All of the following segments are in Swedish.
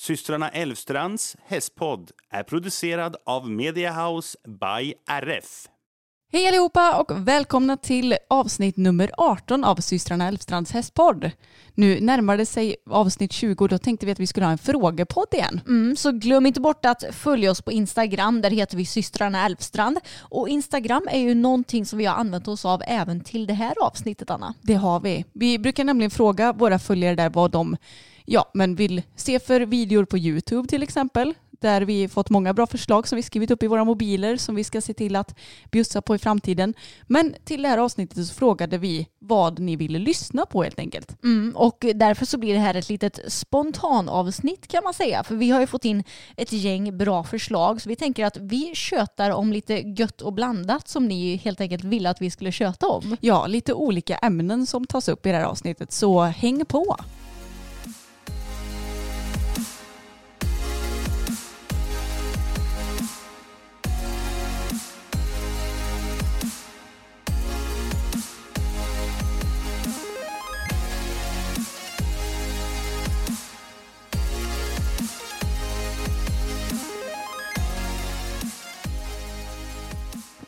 Systrarna Elvstrands hästpodd är producerad av Mediahouse by RF. Hej allihopa och välkomna till avsnitt nummer 18 av systrarna Elfstrands hästpodd. Nu närmar det sig avsnitt 20 och då tänkte vi att vi skulle ha en frågepodd igen. Mm, så glöm inte bort att följa oss på Instagram. Där heter vi systrarna Elfstrand. Och Instagram är ju någonting som vi har använt oss av även till det här avsnittet, Anna. Det har vi. Vi brukar nämligen fråga våra följare där vad de ja, men vill se för videor på YouTube till exempel. Där vi fått många bra förslag som vi skrivit upp i våra mobiler som vi ska se till att bjussa på i framtiden. Men till det här avsnittet så frågade vi vad ni ville lyssna på helt enkelt. Mm, och därför så blir det här ett litet spontanavsnitt kan man säga. För vi har ju fått in ett gäng bra förslag. Så vi tänker att vi tjötar om lite gött och blandat som ni helt enkelt ville att vi skulle köta om. Ja, lite olika ämnen som tas upp i det här avsnittet så häng på!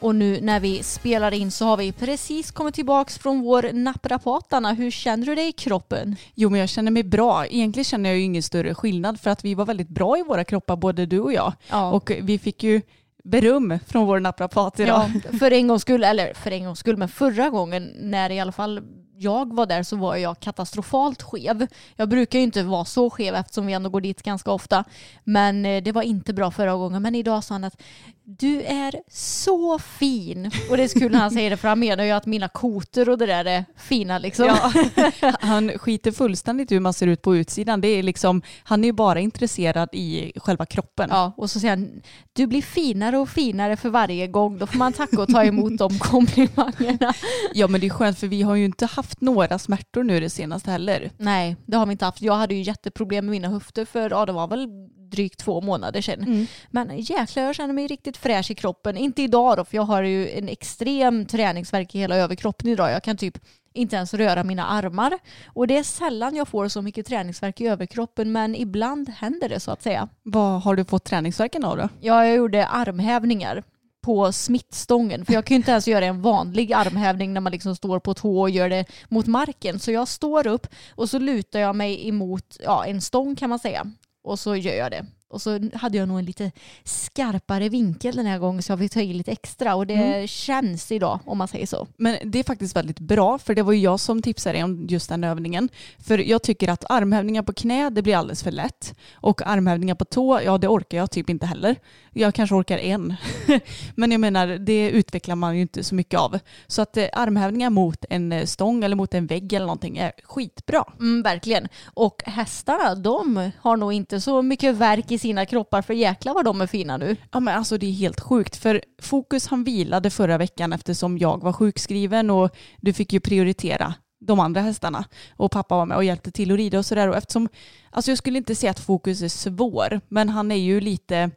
Och nu när vi spelar in så har vi precis kommit tillbaks från vår naprapat. Anna, hur känner du dig i kroppen? Jo, men jag känner mig bra. Egentligen känner jag ju ingen större skillnad för att vi var väldigt bra i våra kroppar, både du och jag. Ja. Och vi fick ju beröm från vår naprapat idag. Ja, för en gångs skull, eller för en gångs skull, men förra gången när i alla fall jag var där så var jag katastrofalt skev. Jag brukar ju inte vara så skev eftersom vi ändå går dit ganska ofta. Men eh, det var inte bra förra gången. Men idag sa han att du är så fin. Och det är så kul när han säger det för han menar ju att mina koter och det där är fina liksom. Ja, han skiter fullständigt hur man ser ut på utsidan. Det är liksom, han är ju bara intresserad i själva kroppen. Ja, och så säger han, du blir finare och finare för varje gång. Då får man tacka och ta emot de komplimangerna. Ja men det är skönt för vi har ju inte haft några smärtor nu det senaste heller. Nej, det har vi inte haft. Jag hade ju jätteproblem med mina höfter för, ja det var väl drygt två månader sedan. Men jäklar jag känner mig riktigt fräsch i kroppen. Inte idag då, för jag har ju en extrem träningsvärk i hela överkroppen idag. Jag kan typ inte ens röra mina armar. Och det är sällan jag får så mycket träningsvärk i överkroppen, men ibland händer det så att säga. Vad har du fått träningsvärken av då? Ja, jag gjorde armhävningar på smittstången. För jag kan ju inte ens göra en vanlig armhävning när man liksom står på tå och gör det mot marken. Så jag står upp och så lutar jag mig emot ja, en stång kan man säga. Och så gör jag det. Och så hade jag nog en lite skarpare vinkel den här gången så jag fick ta i lite extra. Och det känns idag om man säger så. Men det är faktiskt väldigt bra för det var ju jag som tipsade dig om just den övningen. För jag tycker att armhävningar på knä det blir alldeles för lätt. Och armhävningar på tå, ja det orkar jag typ inte heller. Jag kanske orkar en. Men jag menar det utvecklar man ju inte så mycket av. Så att eh, armhävningar mot en eh, stång eller mot en vägg eller någonting är skitbra. Mm, verkligen. Och hästarna, de har nog inte så mycket verk i sina kroppar för jäklar vad de är fina nu. Ja men alltså det är helt sjukt för Fokus han vilade förra veckan eftersom jag var sjukskriven och du fick ju prioritera de andra hästarna och pappa var med och hjälpte till att rida och sådär och eftersom alltså jag skulle inte säga att Fokus är svår men han är ju lite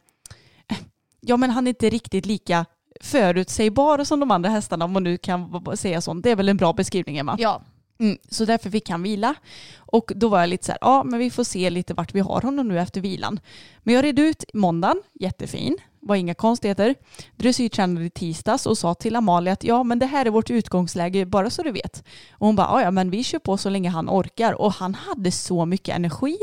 ja men han är inte riktigt lika förutsägbar som de andra hästarna om man nu kan säga sånt. Det är väl en bra beskrivning Emma? Ja, Mm, så därför fick han vila. Och då var jag lite så här, ja men vi får se lite vart vi har honom nu efter vilan. Men jag red ut måndagen, jättefin var inga konstigheter. Dressyrtränade i tisdags och sa till Amalia att ja men det här är vårt utgångsläge bara så du vet. Och hon bara ja men vi kör på så länge han orkar och han hade så mycket energi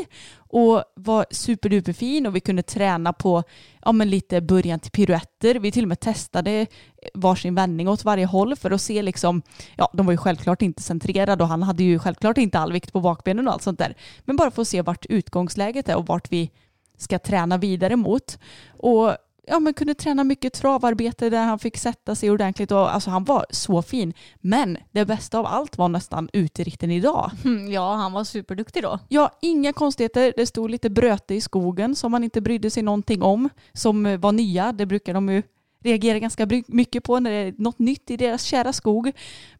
och var superduperfin och vi kunde träna på ja, men lite början till piruetter. Vi till och med testade varsin vändning åt varje håll för att se liksom, ja de var ju självklart inte centrerade och han hade ju självklart inte all vikt på bakbenen och allt sånt där. Men bara för att se vart utgångsläget är och vart vi ska träna vidare mot. Och ja, men kunde träna mycket travarbete där han fick sätta sig ordentligt och alltså han var så fin. Men det bästa av allt var nästan uteritten idag. Mm, ja, han var superduktig då. Ja, inga konstigheter. Det stod lite bröte i skogen som man inte brydde sig någonting om. Som var nya, det brukar de ju reagerar ganska mycket på när det är något nytt i deras kära skog.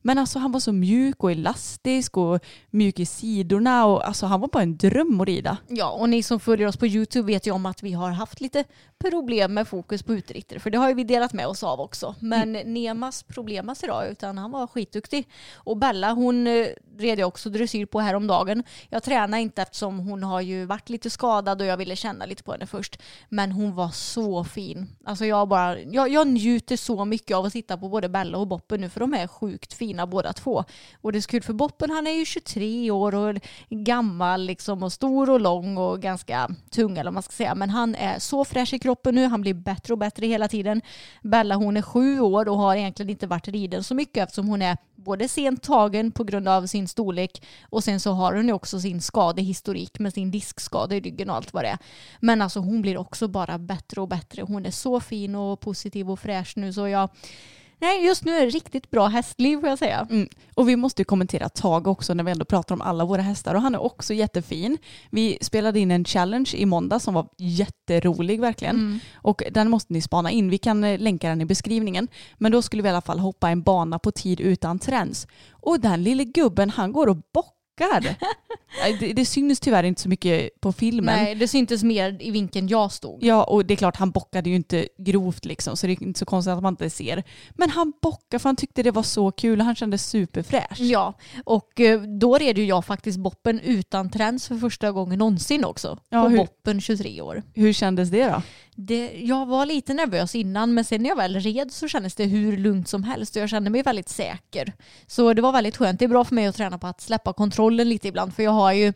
Men alltså han var så mjuk och elastisk och mjuk i sidorna och alltså han var bara en dröm att rida. Ja, och ni som följer oss på YouTube vet ju om att vi har haft lite problem med fokus på utritter, för det har ju vi delat med oss av också. Men mm. Nemas problemas idag, utan han var skitduktig. Och Bella, hon eh, red jag också dressyr på häromdagen. Jag tränade inte eftersom hon har ju varit lite skadad och jag ville känna lite på henne först. Men hon var så fin. Alltså jag bara, jag, jag njuter så mycket av att titta på både Bella och Boppen nu, för de är sjukt fina båda två. Och det är så kul för Boppen, han är ju 23 år och gammal liksom och stor och lång och ganska tung eller vad man ska säga. Men han är så fräsch i kroppen nu. Han blir bättre och bättre hela tiden. Bella hon är sju år och har egentligen inte varit riden så mycket eftersom hon är både sent tagen på grund av sin storlek och sen så har hon ju också sin skadehistorik med sin diskskada i ryggen och allt vad det är. Men alltså hon blir också bara bättre och bättre. Hon är så fin och positiv och fräsch nu så jag Nej, just nu är det riktigt bra hästliv får jag säga. Mm. Och vi måste ju kommentera Tage också när vi ändå pratar om alla våra hästar och han är också jättefin. Vi spelade in en challenge i måndag som var jätterolig verkligen. Mm. Och den måste ni spana in. Vi kan eh, länka den i beskrivningen. Men då skulle vi i alla fall hoppa en bana på tid utan träns. Och den lille gubben han går och bockar bockar. det, det syns tyvärr inte så mycket på filmen. Nej, det syntes mer i vinkeln jag stod. Ja, och det är klart han bockade ju inte grovt liksom, så det är inte så konstigt att man inte ser. Men han bockade för han tyckte det var så kul och han kändes superfräsch. Ja, och eh, då red ju jag faktiskt boppen utan träns för första gången någonsin också. Ja, på hur, boppen 23 år. Hur kändes det då? Det, jag var lite nervös innan men sen när jag väl red så kändes det hur lugnt som helst och jag kände mig väldigt säker. Så det var väldigt skönt. Det är bra för mig att träna på att släppa kontrollen lite ibland för jag har ju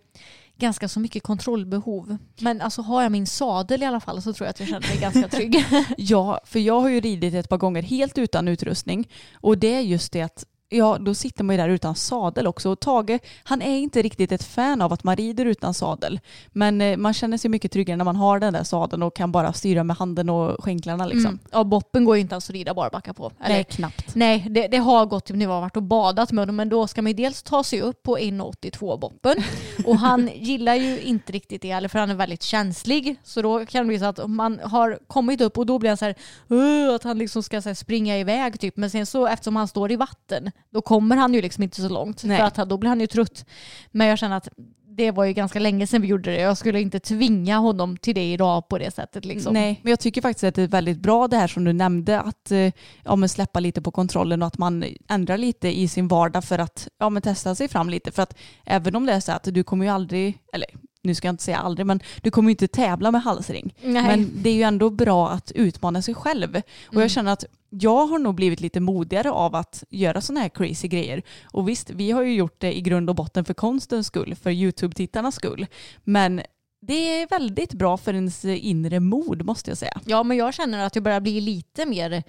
ganska så mycket kontrollbehov. Men alltså har jag min sadel i alla fall så tror jag att jag känner mig ganska trygg. ja, för jag har ju ridit ett par gånger helt utan utrustning och det är just det att Ja, då sitter man ju där utan sadel också. Och Tage, han är inte riktigt ett fan av att man rider utan sadel. Men eh, man känner sig mycket tryggare när man har den där sadeln och kan bara styra med handen och skänklarna liksom. Mm. Ja, boppen går ju inte ens att rida bara backa på. Eller? Nej, knappt. Nej, det, det har gått när jag har varit och badat med honom, men då ska man ju dels ta sig upp på 1,82 boppen. och han gillar ju inte riktigt det, eller för han är väldigt känslig. Så då kan det bli så att om man har kommit upp och då blir han så här, att han liksom ska här, springa iväg typ. Men sen så eftersom han står i vatten då kommer han ju liksom inte så långt. Nej. För att då blir han ju trött. Men jag känner att det var ju ganska länge sedan vi gjorde det. Jag skulle inte tvinga honom till det idag på det sättet. Liksom. Nej, men jag tycker faktiskt att det är väldigt bra det här som du nämnde, att eh, ja, men släppa lite på kontrollen och att man ändrar lite i sin vardag för att ja, men testa sig fram lite. För att även om det är så att du kommer ju aldrig, eller nu ska jag inte säga aldrig, men du kommer ju inte tävla med halsring. Nej. Men det är ju ändå bra att utmana sig själv. Och mm. jag känner att jag har nog blivit lite modigare av att göra sådana här crazy grejer. Och visst, vi har ju gjort det i grund och botten för konstens skull, för YouTube-tittarnas skull. Men det är väldigt bra för ens inre mod måste jag säga. Ja men jag känner att jag börjar bli lite mer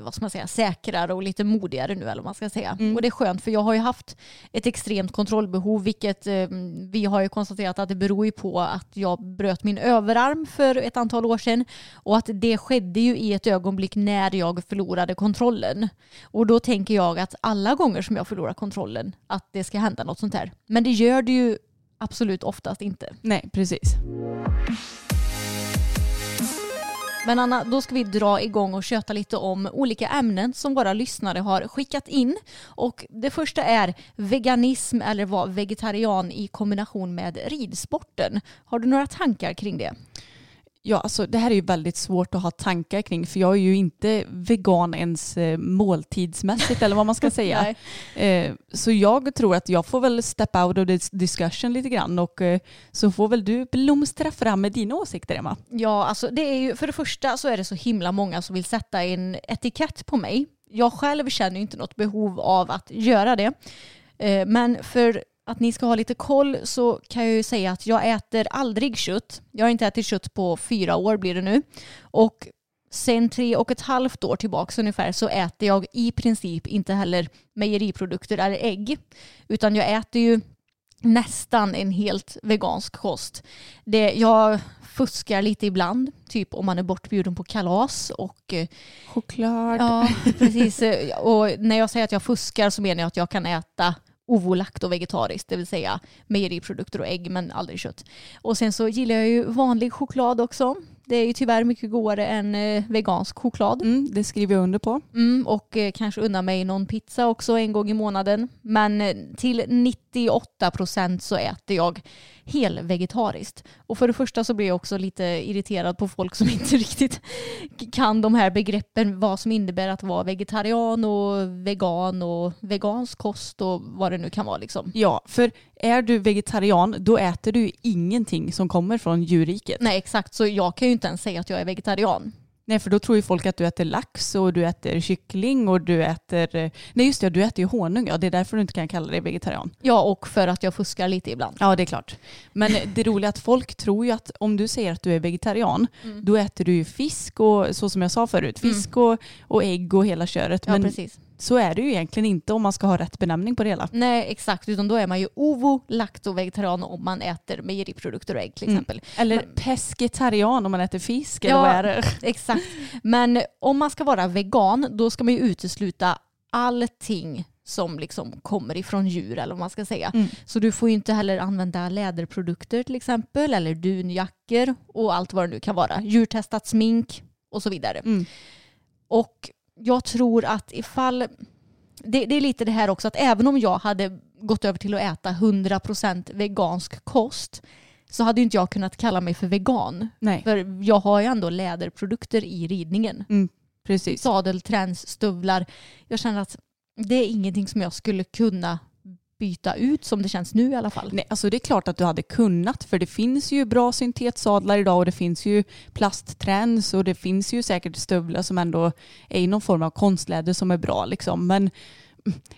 vad ska man säga, säkrare och lite modigare nu eller vad man ska säga. Mm. Och det är skönt för jag har ju haft ett extremt kontrollbehov vilket eh, vi har ju konstaterat att det beror ju på att jag bröt min överarm för ett antal år sedan och att det skedde ju i ett ögonblick när jag förlorade kontrollen. Och då tänker jag att alla gånger som jag förlorar kontrollen att det ska hända något sånt här. Men det gör det ju absolut oftast inte. Nej, precis. Men Anna, då ska vi dra igång och köta lite om olika ämnen som våra lyssnare har skickat in. Och det första är veganism eller vara vegetarian i kombination med ridsporten. Har du några tankar kring det? Ja, alltså det här är ju väldigt svårt att ha tankar kring för jag är ju inte vegan ens eh, måltidsmässigt eller vad man ska säga. Eh, så jag tror att jag får väl step out of this discussion lite grann och eh, så får väl du blomstra fram med dina åsikter Emma. Ja, alltså det är ju, för det första så är det så himla många som vill sätta en etikett på mig. Jag själv känner ju inte något behov av att göra det. Eh, Men för att ni ska ha lite koll så kan jag ju säga att jag äter aldrig kött. Jag har inte ätit kött på fyra år blir det nu. Och sen tre och ett halvt år tillbaka ungefär så äter jag i princip inte heller mejeriprodukter eller ägg. Utan jag äter ju nästan en helt vegansk kost. Det, jag fuskar lite ibland, typ om man är bortbjuden på kalas och eh, Choklad. Ja, precis. Och när jag säger att jag fuskar så menar jag att jag kan äta ovolakt och vegetariskt, det vill säga mejeriprodukter och ägg men aldrig kött. Och sen så gillar jag ju vanlig choklad också. Det är ju tyvärr mycket godare än eh, vegansk choklad. Mm, det skriver jag under på. Mm, och eh, kanske unna mig någon pizza också en gång i månaden. Men eh, till 98 procent så äter jag helvegetariskt. Och för det första så blir jag också lite irriterad på folk som inte riktigt kan de här begreppen, vad som innebär att vara vegetarian och vegan och vegansk kost och vad det nu kan vara liksom. Ja, för är du vegetarian då äter du ingenting som kommer från djurriket. Nej exakt, så jag kan ju inte ens säga att jag är vegetarian. Nej, för då tror ju folk att du äter lax och du äter kyckling och du äter... eh, Nej, just det, du äter ju honung. Ja, det är därför du inte kan kalla dig vegetarian. Ja, och för att jag fuskar lite ibland. Ja, det är klart. Men det roliga är att folk tror ju att om du säger att du är vegetarian, Mm. då äter du ju fisk och så som jag sa förut, fisk och, och ägg och hela köret. Ja, Men precis. Så är det ju egentligen inte om man ska ha rätt benämning på det hela. Nej, exakt. Utan då är man ju ovo, lakto, vegetarian om man äter mejeriprodukter och ägg till Mm. exempel. Eller pescetarian om man äter fisk, eller Ja. vad är det? Exakt. Men om man ska vara vegan då ska man ju utesluta allting som liksom kommer ifrån djur eller vad man ska säga. Mm. Så du får ju inte heller använda läderprodukter till exempel eller dunjackor och allt vad det nu kan vara. Djurtestat smink och så vidare. Mm. Och jag tror att ifall det, det är lite det här också att även om jag hade gått över till att äta 100% vegansk kost så hade inte jag kunnat kalla mig för vegan. Nej, För jag har ju ändå läderprodukter i ridningen. precis. Sadel, träns, stövlar. Jag känner att det är ingenting som jag skulle kunna byta ut som det känns nu i alla fall. Nej, alltså det är klart att du hade kunnat för det finns ju bra syntetsadlar idag och det finns ju plastträns och det finns ju säkert stövlar som ändå är i någon form av konstläder som är bra liksom. Men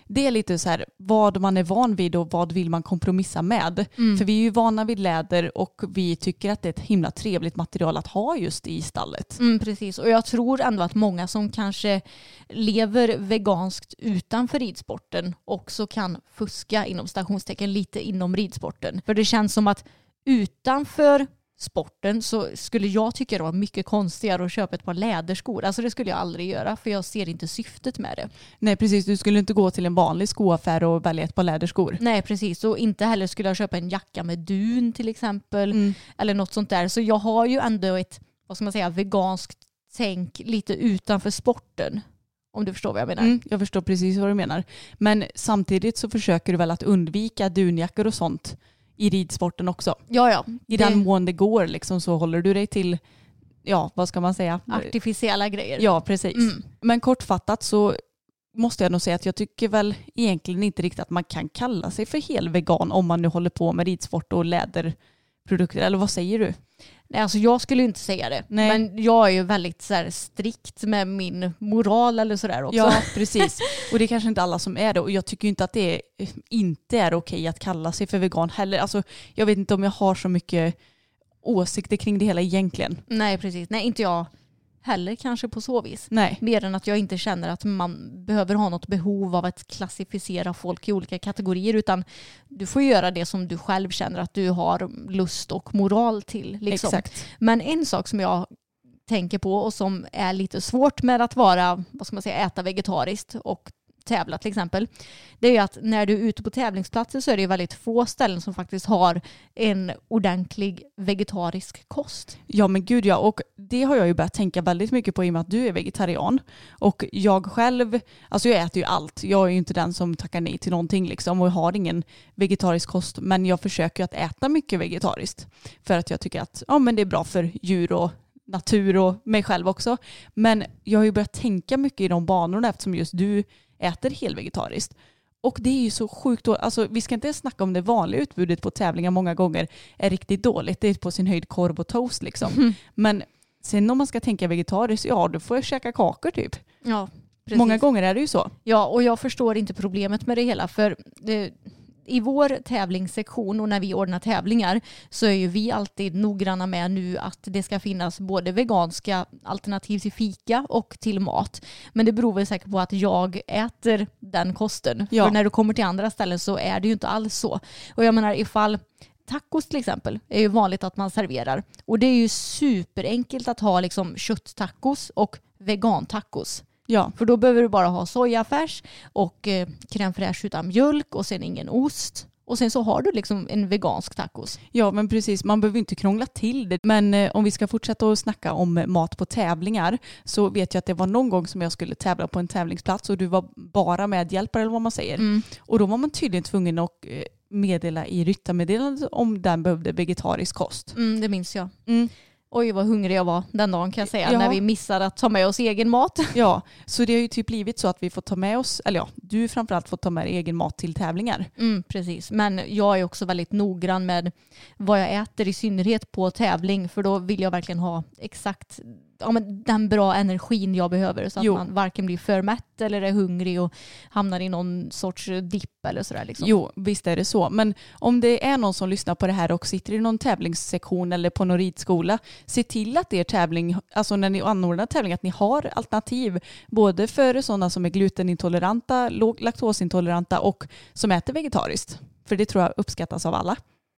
det är lite så här vad man är van vid och vad vill man kompromissa med. Mm. För vi är ju vana vid läder och vi tycker att det är ett himla trevligt material att ha just i stallet. Mm, precis, och jag tror ändå att många som kanske lever veganskt utanför ridsporten också kan fuska inom stationstecken lite inom ridsporten. För det känns som att utanför sporten så skulle jag tycka det var mycket konstigare att köpa ett par läderskor. Alltså det skulle jag aldrig göra för jag ser inte syftet med det. Nej precis, du skulle inte gå till en vanlig skoaffär och välja ett par läderskor. Nej precis, och inte heller skulle jag köpa en jacka med dun till exempel. Mm. Eller något sånt där. Så jag har ju ändå ett, vad ska man säga, veganskt tänk lite utanför sporten. Om du förstår vad jag menar. Mm, jag förstår precis vad du menar. Men samtidigt så försöker du väl att undvika dunjackor och sånt i ridsporten också. Ja, ja. I den mån det går liksom, så håller du dig till, ja vad ska man säga? artificiella grejer. Ja precis. Mm. Men kortfattat så måste jag nog säga att jag tycker väl egentligen inte riktigt att man kan kalla sig för helvegan om man nu håller på med ridsport och läderprodukter. Eller vad säger du? Nej, alltså jag skulle inte säga det. Nej. Men jag är ju väldigt så här, strikt med min moral eller sådär också. Ja, precis. Och det är kanske inte alla som är det. Och jag tycker inte att det är, inte är okej att kalla sig för vegan heller. Alltså, jag vet inte om jag har så mycket åsikter kring det hela egentligen. Nej, precis. Nej, inte jag heller kanske på så vis. Nej. Mer än att jag inte känner att man behöver ha något behov av att klassificera folk i olika kategorier utan du får göra det som du själv känner att du har lust och moral till. Liksom. Exakt. Men en sak som jag tänker på och som är lite svårt med att vara, vad ska man säga, äta vegetariskt och tävla till exempel, det är ju att när du är ute på tävlingsplatser så är det ju väldigt få ställen som faktiskt har en ordentlig vegetarisk kost. Ja men gud ja, och det har jag ju börjat tänka väldigt mycket på i och med att du är vegetarian. Och jag själv, alltså jag äter ju allt. Jag är ju inte den som tackar nej till någonting liksom och har ingen vegetarisk kost. Men jag försöker att äta mycket vegetariskt. För att jag tycker att ja, men det är bra för djur och natur och mig själv också. Men jag har ju börjat tänka mycket i de banorna eftersom just du äter helvegetariskt. Och det är ju så sjukt dåligt. Alltså, vi ska inte ens snacka om det vanliga utbudet på tävlingar många gånger är riktigt dåligt. Det är på sin höjd korv och toast liksom. Mm. Men sen om man ska tänka vegetariskt, ja då får jag käka kakor typ. Ja, precis. Många gånger är det ju så. Ja, och jag förstår inte problemet med det hela. För det, i vår tävlingssektion och när vi ordnar tävlingar så är ju vi alltid noggranna med nu att det ska finnas både veganska alternativ till fika och till mat. Men det beror väl säkert på att jag äter den kosten. Ja. För när du kommer till andra ställen så är det ju inte alls så. Och jag menar ifall Tacos till exempel är ju vanligt att man serverar. Och det är ju superenkelt att ha liksom kötttacos och vegantacos. Ja, För då behöver du bara ha sojafärs och eh, crème fraîche utan mjölk och sen ingen ost. Och sen så har du liksom en vegansk tacos. ja men precis. Man behöver inte krångla till det. Men eh, om vi ska fortsätta att snacka om mat på tävlingar så vet jag att det var någon gång som jag skulle tävla på en tävlingsplats och du var bara medhjälpare eller vad man säger. Mm. Och då var man tydligen tvungen att eh, meddela i ryttarmeddelandet om den behövde vegetarisk kost. Mm, det minns jag. Mm. Oj vad hungrig jag var den dagen kan jag säga. Ja. När vi missade att ta med oss egen mat. Ja, så det har ju typ blivit så att vi får ta med oss, eller ja, du framförallt får ta med egen mat till tävlingar. Mm, precis. Men jag är också väldigt noggrann med vad jag äter i synnerhet på tävling. För då vill jag verkligen ha exakt ja, men den bra energin jag behöver. Så att Jo. man varken blir för mätt eller är hungrig och hamnar i någon sorts dipp eller sådär. Liksom. Jo, visst är det så. Men om det är någon som lyssnar på det här och sitter i någon tävlingssektion eller på någon ridskola, se till att er tävling, alltså när ni anordnar tävling, att ni har alternativ. Både för sådana som är glutenintoleranta, laktosintoleranta och som äter vegetariskt. För det tror jag uppskattas av alla.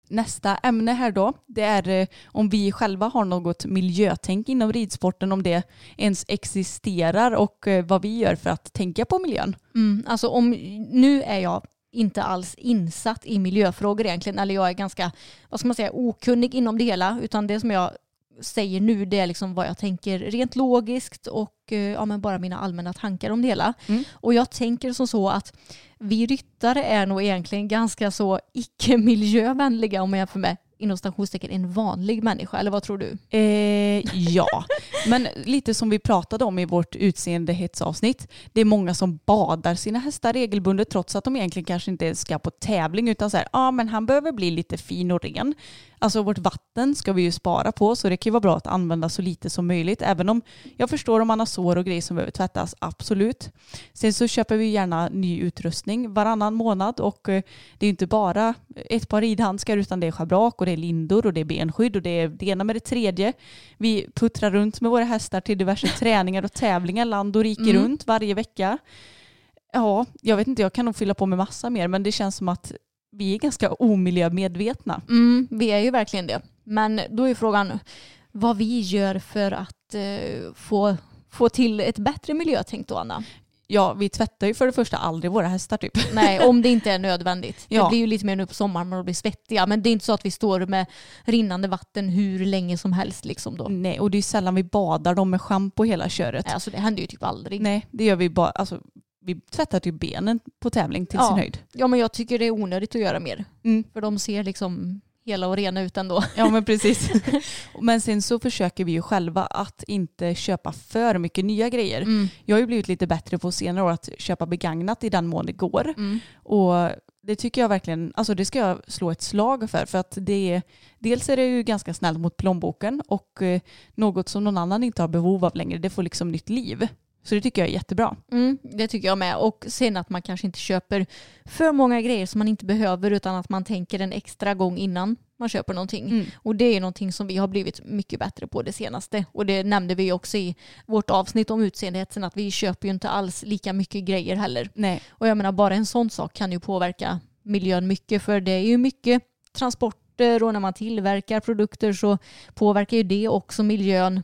Nästa ämne här då, det är eh, om vi själva har något miljötänk inom ridsporten, om det ens existerar och eh, vad vi gör för att tänka på miljön. Mm, alltså om, nu är jag inte alls insatt i miljöfrågor egentligen. Eller jag är ganska, vad ska man säga, okunnig inom det hela. Utan det som jag säger nu det är liksom vad jag tänker rent logiskt och eh, ja, men bara mina allmänna tankar om det hela. Mm. Och jag tänker som så att vi ryttare är nog egentligen ganska så icke-miljövänliga om jag jämför med inom stationstecken en vanlig människa. Eller vad tror du? Eh, ja, men lite som vi pratade om i vårt utseendehetssavsnitt. Det är många som badar sina hästar regelbundet trots att de egentligen kanske inte ska på tävling utan så här, ja men han behöver bli lite fin och ren. Alltså vårt vatten ska vi ju spara på så det kan ju vara bra att använda så lite som möjligt även om jag förstår om man har sår och grejer som behöver tvättas, absolut. Sen så köper vi gärna ny utrustning varannan månad och eh, det är inte bara ett par ridhandskar utan det är schabrak och det är lindor och det är benskydd och det är det ena med det tredje. Vi puttrar runt med våra hästar till diverse träningar och tävlingar land och rike Mm. runt varje vecka. Ja, jag vet inte, jag kan nog fylla på med massa mer men det känns som att vi är ganska omiljömedvetna. Mm, vi är ju verkligen det. Men då är frågan vad vi gör för att eh, få, få till ett bättre miljötänk då Anna. Ja, vi tvättar ju för det första aldrig våra hästar typ. Nej, om det inte är nödvändigt. Ja. Det blir ju lite mer nu på sommaren när de blir svettiga. Men det är inte så att vi står med rinnande vatten hur länge som helst. Liksom då. Nej, och det är sällan vi badar dem med schampo hela köret. Alltså, det händer ju typ aldrig. Nej, det gör vi bara. Alltså, vi tvättar typ benen på tävling till Ja. sin höjd. Ja, men jag tycker det är onödigt att göra mer. Mm. För de ser liksom hela och rena ut ändå. Ja men precis. men sen så försöker vi ju själva att inte köpa för mycket nya grejer. Mm. Jag har ju blivit lite bättre på senare år att köpa begagnat i den mån det går. Mm. Och det tycker jag verkligen, alltså det ska jag slå ett slag för. För att det är, dels är det ju ganska snällt mot plånboken och eh, något som någon annan inte har behov av längre, det får liksom nytt liv. Så det tycker jag är jättebra. Mm, det tycker jag med. Och sen att man kanske inte köper för många grejer som man inte behöver utan att man tänker en extra gång innan man köper någonting. Mm. Och det är någonting som vi har blivit mycket bättre på det senaste. Och det nämnde vi också i vårt avsnitt om utseendehetsen att vi köper ju inte alls lika mycket grejer heller. Nej, Och jag menar bara en sån sak kan ju påverka miljön mycket för det är ju mycket transporter och när man tillverkar produkter så påverkar ju det också miljön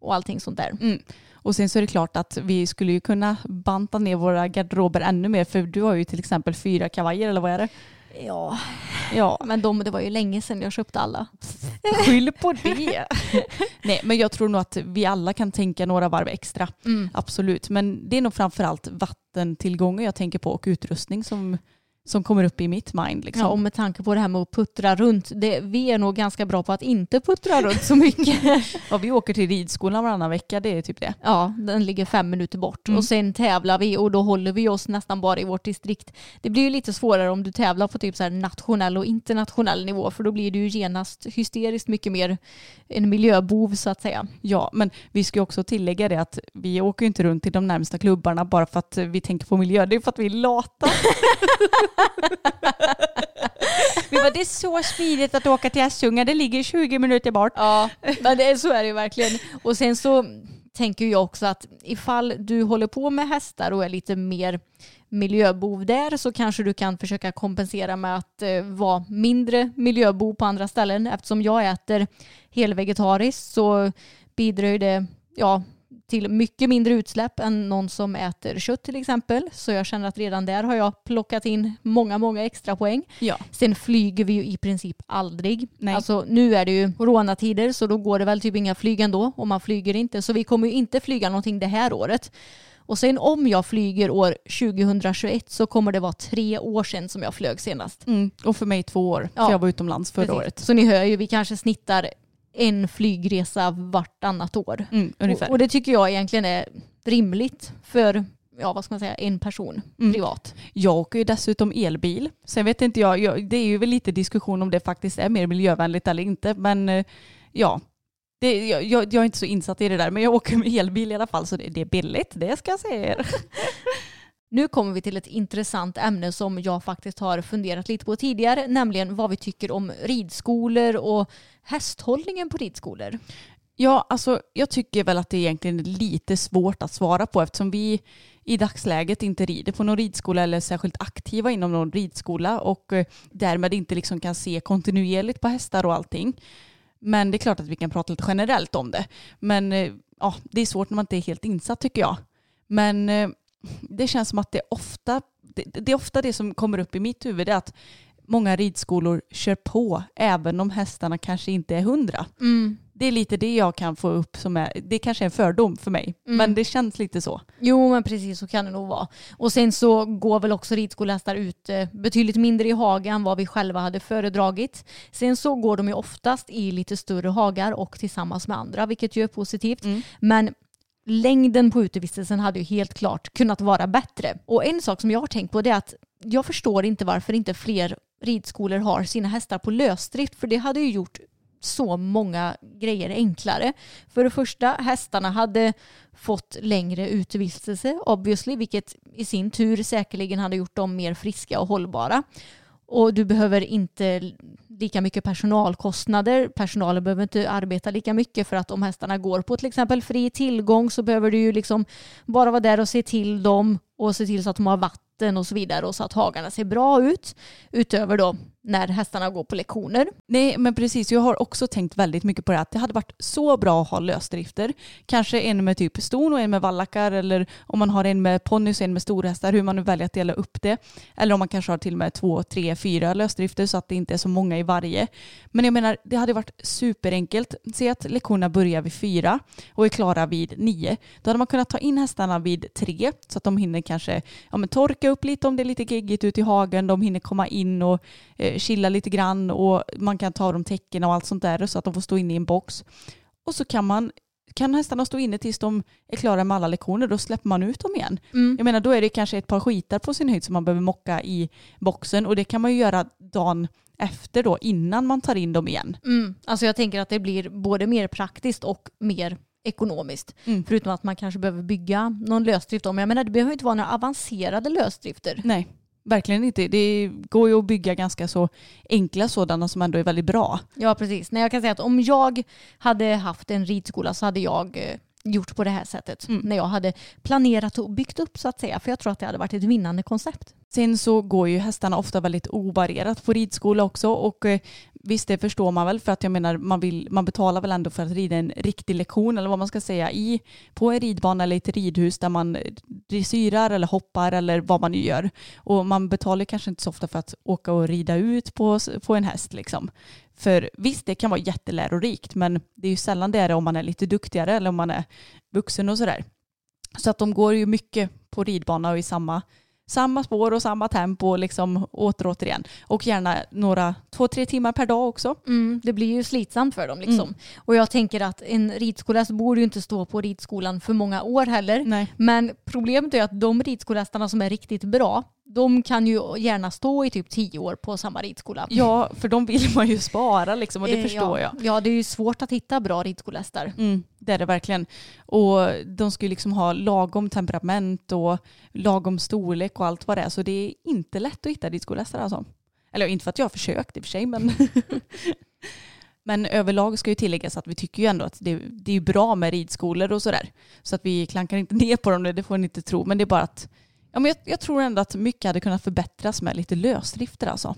och allting sånt där. Mm. Och sen så är det klart att vi skulle ju kunna banta ner våra garderober ännu mer för du har ju till exempel fyra kavajer eller vad är det? Ja, Ja, men de, det var ju länge sedan jag köpte alla. skyll på det. Nej, men jag tror nog att vi alla kan tänka några varv extra. Absolut, men det är nog framförallt vattentillgången jag tänker på och utrustning som, som kommer upp i mitt mind. Liksom. Ja, och med tanke på det här med att puttra runt, det, vi är nog ganska bra på att inte puttra runt så mycket. Ja, vi åker till ridskolan varannan vecka, det är typ det. Ja, den ligger fem minuter bort Mm. och sen tävlar vi och då håller vi oss nästan bara i vårt distrikt. Det blir ju lite svårare om du tävlar på typ så nationell och internationell nivå för då blir du ju genast hysteriskt mycket mer en miljöbov så att säga. Ja, men vi ska också tillägga det att vi åker ju inte runt till de närmsta klubbarna bara för att vi tänker på miljö. Det är för att vi är lata. vi bara, det är så smidigt att åka till Essunga, det ligger 20 minuter bort. Ja, men det, så är det ju verkligen. Och sen så tänker jag också att ifall du håller på med hästar och är lite mer miljöbov där så kanske du kan försöka kompensera med att eh, vara mindre miljöbov på andra ställen. Eftersom jag äter helvegetariskt så bidrar ju det ja, till mycket mindre utsläpp än någon som äter kött till exempel. Så jag känner att redan där har jag plockat in många, många extra poäng. Ja. Sen flyger vi ju i princip aldrig. Nej. Alltså nu är det ju coronatider så då går det väl typ inga flyg ändå och man flyger inte. Så vi kommer ju inte flyga någonting det här året. Och sen om jag flyger år 2021 så kommer det vara tre år sedan som jag flög senast. Mm. Och för mig två år, Ja. för jag var utomlands förra Precis. året. Så ni hör ju, vi kanske snittar en flygresa vartannat år. Mm, ungefär. Och, och det tycker jag egentligen är rimligt för ja, vad ska man säga, en person Mm. privat. Jag åker ju dessutom elbil. Sen vet inte jag, jag, det är ju väl lite diskussion om det faktiskt är mer miljövänligt eller inte. Men eh, ja, det, jag, jag, jag är inte så insatt i det där. Men jag åker med elbil i alla fall så det, det är billigt, det ska jag säga er. Nu kommer vi till ett intressant ämne som jag faktiskt har funderat lite på tidigare, nämligen vad vi tycker om ridskolor och hästhållningen på ridskolor. Ja, alltså jag tycker väl att det egentligen är lite svårt att svara på eftersom vi i dagsläget inte rider på någon ridskola eller är särskilt aktiva inom någon ridskola och eh, därmed inte liksom kan se kontinuerligt på hästar och allting. Men det är klart att vi kan prata lite generellt om det. Men eh, ja, det är svårt när man inte är helt insatt tycker jag. Men eh, det känns som att det ofta, det, det är ofta det som kommer upp i mitt huvud, är att många ridskolor kör på även om hästarna kanske inte är hundra. Det är lite det jag kan få upp som är, det kanske är en fördom för mig, men det känns lite så. Jo men precis så kan det nog vara. Och sen så går väl också ridskolehästar ut eh, betydligt mindre i hagar än vad vi själva hade föredragit. Sen så går de ju oftast i lite större hagar och tillsammans med andra vilket ju är positivt. Men längden på utevistelsen hade ju helt klart kunnat vara bättre. Och en sak som jag har tänkt på det är att jag förstår inte varför inte fler ridskolor har sina hästar på lösdrift för det hade ju gjort så många grejer enklare. För det första, hästarna hade fått längre utevistelse obviously, vilket i sin tur säkerligen hade gjort dem mer friska och hållbara. Och du behöver inte lika mycket personalkostnader. Personalen behöver inte arbeta lika mycket för att om hästarna går på till exempel fri tillgång så behöver du ju liksom bara vara där och se till dem och se till så att de har vatten och så vidare och så att hagarna ser bra ut. Utöver då när hästarna går på lektioner. Nej, men precis. Jag har också tänkt väldigt mycket på det att det hade varit så bra att ha lösdrifter. Kanske en med typ ston och en med vallakar eller om man har en med ponnys och en med storhästar, hur man nu väljer att dela upp det. Eller om man kanske har till och med två, tre, fyra lösdrifter så att det inte är så många i varje. Men jag menar, det hade varit superenkelt. Se att lektionerna börjar vid fyra och är klara vid nio. Då hade man kunnat ta in hästarna vid tre så att de hinner kanske ja, men torka upp lite om det är lite geggigt ute i hagen. De hinner komma in och eh, chilla lite grann och man kan ta dem täcken och allt sånt där så att de får stå inne i en box. Och så kan man kan hästarna stå inne tills de är klara med alla lektioner, då släpper man ut dem igen. Jag menar, då är det kanske ett par skitar på sin höjd som man behöver mocka i boxen och det kan man ju göra dagen efter då, innan man tar in dem igen. Mm. Alltså jag tänker att det blir både mer praktiskt och mer ekonomiskt. Mm. Förutom att man kanske behöver bygga någon lösdrift. Men jag menar det behöver inte vara några avancerade lösdrifter. Nej, verkligen inte. Det går ju att bygga ganska så enkla sådana som ändå är väldigt bra. Ja precis. Nej, jag kan säga att om jag hade haft en ridskola så hade jag eh, gjort på det här sättet Mm. när jag hade planerat och byggt upp så att säga. För jag tror att det hade varit ett vinnande koncept. Sen så går ju hästarna ofta väldigt ovarierat på ridskola också och eh, visst det förstår man väl för att jag menar man, vill, man betalar väl ändå för att rida en riktig lektion eller vad man ska säga i på en ridbana eller ett ridhus där man dressyrar eller hoppar eller vad man nu gör. Och man betalar kanske inte så ofta för att åka och rida ut på, på en häst liksom. För visst det kan vara jättelärorikt men det är ju sällan det är det om man är lite duktigare eller om man är vuxen och sådär. Så att de går ju mycket på ridbana och i samma samma spår och samma tempo liksom åter och återigen. Och gärna några två, tre timmar per dag också. Mm, det blir ju slitsamt för dem liksom. Mm. Och jag tänker att en ridskoläst borde ju inte stå på ridskolan för många år heller. Nej. Men problemet är att de ridskolästarna som är riktigt bra, de kan ju gärna stå i typ tio år på samma ridskola. Ja, för de vill man ju spara liksom och det Eh, förstår ja. jag. Ja, det är ju svårt att hitta bra ridskolästar. Mm, det är det verkligen. Och de ska ju liksom ha lagom temperament och lagom storlek och allt vad det är. Så det är inte lätt att hitta ridskoläsare alltså. Eller inte för att jag har försökt i och för sig men Men överlag ska ju tilläggas att vi tycker ju ändå att det, det är bra med ridskolor och sådär. Så att vi klankar inte ner på dem, det får ni inte tro. Men det är bara att ja, men jag, jag tror ändå att mycket hade kunnat förbättras med lite lösdrifter alltså.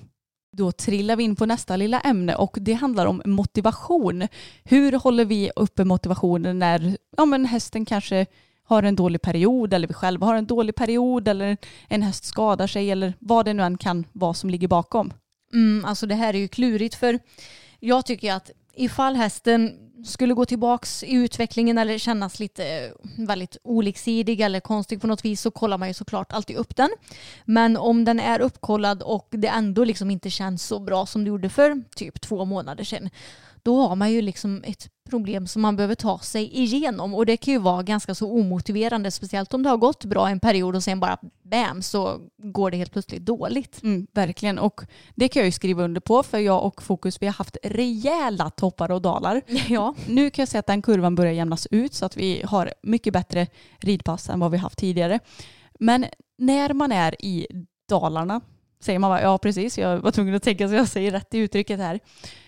Då trillar vi in på nästa lilla ämne och det handlar om motivation. Hur håller vi uppe motivationen när ja, men hästen kanske har en dålig period eller vi själva har en dålig period eller en häst skadar sig eller vad det nu än kan vara som ligger bakom. Mm, alltså det här är ju klurigt för jag tycker att ifall hästen skulle gå tillbaks i utvecklingen eller kännas lite eh, väldigt oliksidig eller konstig på något vis så kollar man ju såklart alltid upp den. Men om den är uppkollad och det ändå liksom inte känns så bra som det gjorde för typ två månader sedan då har man ju liksom ett problem som man behöver ta sig igenom och det kan ju vara ganska så omotiverande speciellt om det har gått bra en period och sen bara bam så går det helt plötsligt dåligt. Mm, verkligen och det kan jag ju skriva under på för jag och Fokus vi har haft rejäla toppar och dalar. Ja. Nu kan jag säga att den kurvan börjar jämnas ut så att vi har mycket bättre ridpass än vad vi haft tidigare. Men när man är i Dalarna, säger man bara, ja precis, jag var tvungen att tänka så jag säger rätt i uttrycket här.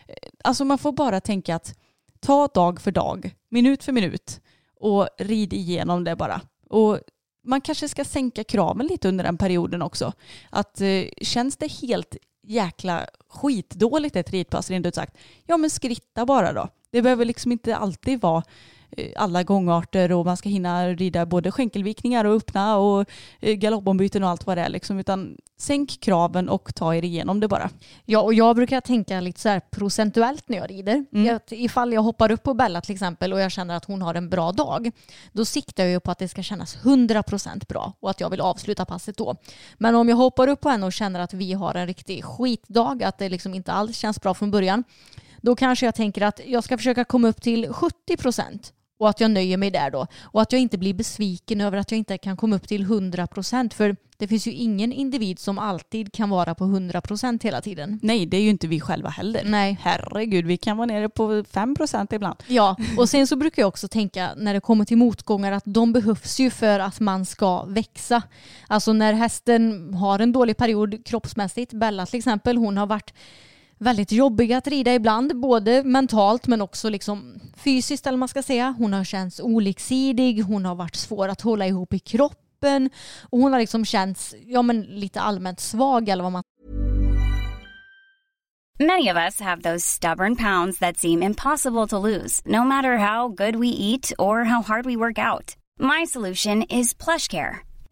Eh, alltså man får bara tänka att ta dag för dag, minut för minut och rid igenom det bara. Och man kanske ska sänka kraven lite under den perioden också. Att eh, känns det helt jäkla skitdåligt ett ridpass rent ut sagt, ja men skritta bara då. Det behöver liksom inte alltid vara alla gångarter och man ska hinna rida både skänkelvikningar och öppna och eh, galoppombyten och allt vad det är liksom. Utan sänk kraven och ta er igenom det bara. Ja, och jag brukar tänka lite så här procentuellt när jag rider. Mm. Att ifall jag hoppar upp på Bella till exempel och jag känner att hon har en bra dag, då siktar jag ju på att det ska kännas 100% bra och att jag vill avsluta passet då. Men om jag hoppar upp på henne och känner att vi har en riktig skitdag, att det liksom inte alls känns bra från början, då kanske jag tänker att jag ska försöka komma upp till 70% och att jag nöjer mig där då. Och att jag inte blir besviken över att jag inte kan komma upp till 100% för det finns ju ingen individ som alltid kan vara på 100% hela tiden. Nej, det är ju inte vi själva heller. Nej. Herregud, vi kan vara nere på 5% ibland. Ja, och sen så brukar jag också tänka när det kommer till motgångar att de behövs ju för att man ska växa. Alltså när hästen har en dålig period kroppsmässigt, Bella till exempel, hon har varit väldigt jobbiga att rida ibland, både mentalt men också liksom fysiskt eller vad man ska säga. Hon har känts oliksidig, hon har varit svår att hålla ihop i kroppen och hon har liksom känts ja, men lite allmänt svag eller vad man Many of us have those stubborn pounds that seem impossible to lose, no matter how good we eat or how hard we work out. My solution is PlushCare.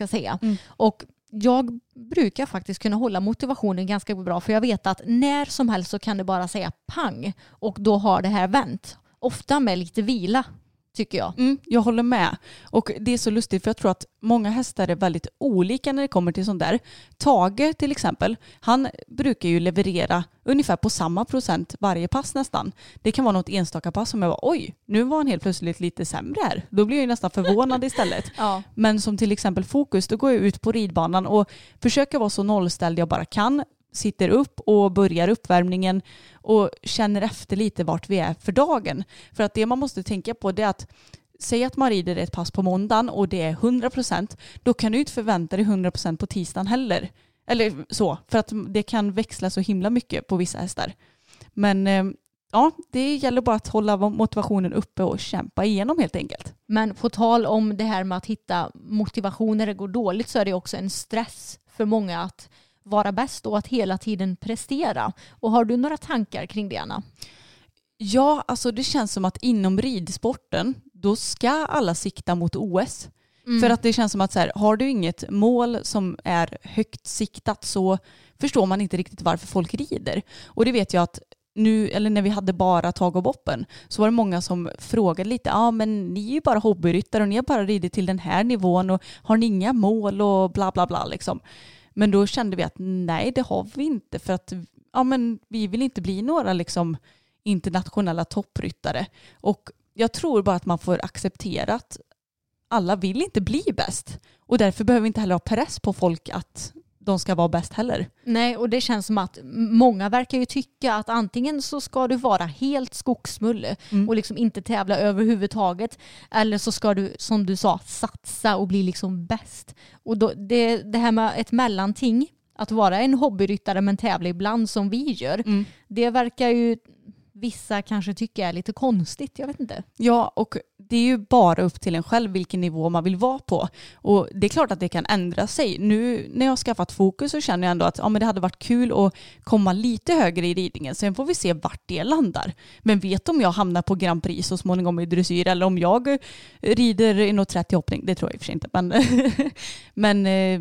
ska säga. Mm. Och jag brukar faktiskt kunna hålla motivationen ganska bra för jag vet att när som helst så kan det bara säga pang och då har det här vänt. Ofta med lite vila tycker jag. Mm, jag håller med. Och det är så lustigt för jag tror att många hästar är väldigt olika när det kommer till sånt där. Tage till exempel, han brukar ju leverera ungefär på samma procent varje pass nästan. Det kan vara något enstaka pass som jag var oj, nu var han helt plötsligt lite sämre här. Då blir jag ju nästan förvånad istället. Ja. Men som till exempel fokus, då går jag ut på ridbanan och försöker vara så nollställd jag bara kan sitter upp och börjar uppvärmningen och känner efter lite vart vi är för dagen. För att det man måste tänka på det är att Säg att man rider ett pass på måndagen och det är 100% då kan du inte förvänta dig 100% på tisdagen heller. Eller så, för att det kan växla så himla mycket på vissa hästar. Men eh, ja, det gäller bara att hålla motivationen uppe och kämpa igenom helt enkelt. Men på tal om det här med att hitta motivation när det går dåligt så är det också en stress för många att vara bäst och att hela tiden prestera. Och har du några tankar kring det Anna? Ja, alltså det känns som att inom ridsporten då ska alla sikta mot OS. Mm. För att det känns som att så här, har du inget mål som är högt siktat så förstår man inte riktigt varför folk rider. Och det vet jag att nu, eller när vi hade bara tag och boppen, så var det många som frågade lite, ja ah, men ni är ju bara hobbyryttare och ni har bara ridit till den här nivån och har ni inga mål och bla bla bla liksom. Men då kände vi att nej, det har vi inte för att ja, men vi vill inte bli några liksom, internationella toppryttare. Och jag tror bara att man får acceptera att alla vill inte bli bäst. Och därför behöver vi inte heller ha press på folk att de ska vara bäst heller. Nej, och det känns som att många verkar ju tycka att antingen så ska du vara helt skogsmulle mm. och liksom inte tävla överhuvudtaget eller så ska du, som du sa, satsa och bli liksom bäst. Och då, det, det här med ett mellanting, att vara en hobbyryttare men tävla ibland som vi gör, mm. det verkar ju vissa kanske tycker är lite konstigt. Jag vet inte. Ja, och det är ju bara upp till en själv vilken nivå man vill vara på. Och det är klart att det kan ändra sig. Nu när jag har skaffat fokus så känner jag ändå att ja, men det hade varit kul att komma lite högre i ridningen. Sen får vi se vart det landar. Men vet om jag hamnar på Grand Prix så småningom i dressyr eller om jag rider i något 30 hoppning. Det tror jag i och för sig inte. Men, men eh,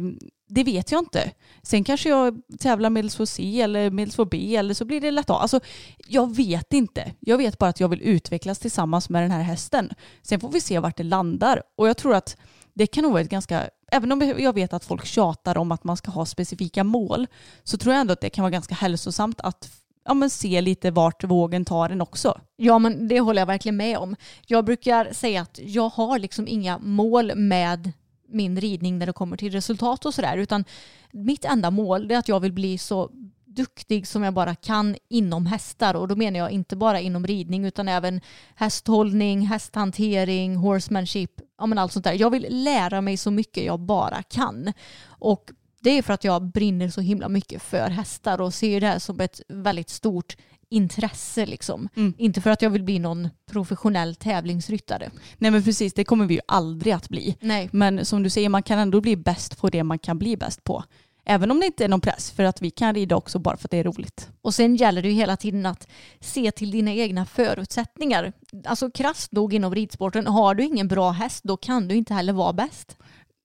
det vet jag inte. Sen kanske jag tävlar medels C eller medels B eller så blir det lätt A. Alltså, jag vet inte. Jag vet bara att jag vill utvecklas tillsammans med den här hästen. Sen får vi se vart det landar. Och jag tror att det kan nog vara ett ganska, även om jag vet att folk tjatar om att man ska ha specifika mål, så tror jag ändå att det kan vara ganska hälsosamt att ja, men se lite vart vågen tar en också. Ja men det håller jag verkligen med om. Jag brukar säga att jag har liksom inga mål med min ridning när det kommer till resultat och sådär. Utan mitt enda mål är att jag vill bli så duktig som jag bara kan inom hästar och då menar jag inte bara inom ridning utan även hästhållning, hästhantering, horsemanship, ja men allt sånt där. Jag vill lära mig så mycket jag bara kan. Och det är för att jag brinner så himla mycket för hästar och ser det här som ett väldigt stort intresse liksom. Mm. Inte för att jag vill bli någon professionell tävlingsryttare. Nej men precis, det kommer vi ju aldrig att bli. Nej. Men som du säger, man kan ändå bli bäst på det man kan bli bäst på. Även om det inte är någon press, för att vi kan rida också bara för att det är roligt. Och sen gäller det ju hela tiden att se till dina egna förutsättningar. Alltså krasst nog inom ridsporten, har du ingen bra häst då kan du inte heller vara bäst.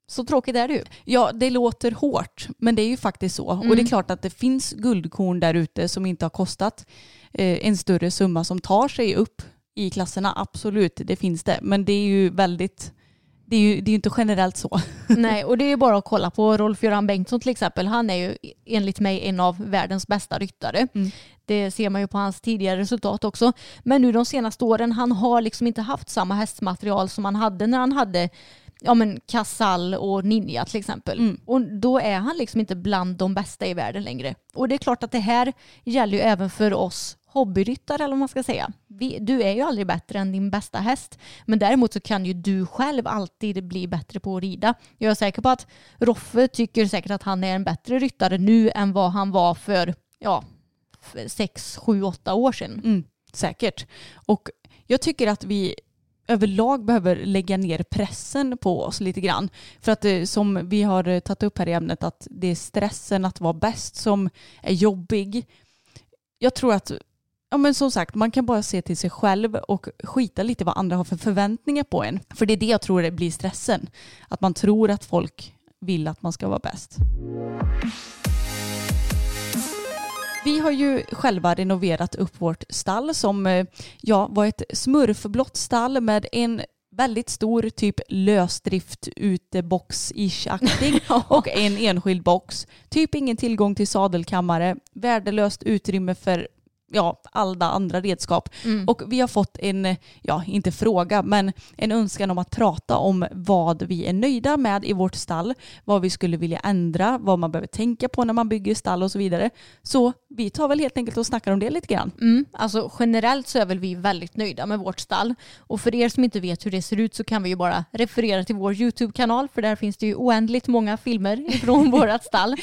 Så tråkigt är det ju. Ja, det låter hårt, men det är ju faktiskt så. Mm. Och det är mm. klart att det finns guldkorn där ute som inte har kostat eh, en större summa som tar sig upp i klasserna. Absolut, det finns det. Men det är ju väldigt det är ju det är inte generellt så. Nej, och det är bara att kolla på Rolf-Göran Bengtsson till exempel. Han är ju enligt mig en av världens bästa ryttare. Mm. Det ser man ju på hans tidigare resultat också. Men nu de senaste åren, han har liksom inte haft samma hästmaterial som han hade när han hade ja men Casall och Ninja till exempel. Mm. Och då är han liksom inte bland de bästa i världen längre. Och det är klart att det här gäller ju även för oss hobbyryttare eller vad man ska säga. Vi, du är ju aldrig bättre än din bästa häst. Men däremot så kan ju du själv alltid bli bättre på att rida. Jag är säker på att Roffe tycker säkert att han är en bättre ryttare nu än vad han var för, ja, sex, sju, åtta år sedan. Mm, säkert. Och jag tycker att vi överlag behöver lägga ner pressen på oss lite grann. För att eh, som vi har eh, tagit upp här i ämnet att det är stressen att vara bäst som är jobbig. Jag tror att Ja men som sagt, man kan bara se till sig själv och skita lite vad andra har för förväntningar på en. För det är det jag tror det blir stressen. Att man tror att folk vill att man ska vara bäst. Vi har ju själva renoverat upp vårt stall som eh, ja, var ett smurfblått stall med en väldigt stor typ lösdrift utebox-ish-aktig och en enskild box. Typ ingen tillgång till sadelkammare, värdelöst utrymme för ja, alla andra redskap. Mm. Och vi har fått en, ja inte fråga, men en önskan om att prata om vad vi är nöjda med i vårt stall, vad vi skulle vilja ändra, vad man behöver tänka på när man bygger stall och så vidare. Så vi tar väl helt enkelt och snackar om det lite grann. Mm, alltså generellt så är väl vi väldigt nöjda med vårt stall. Och för er som inte vet hur det ser ut så kan vi ju bara referera till vår YouTube-kanal för där finns det ju oändligt många filmer ifrån vårt stall.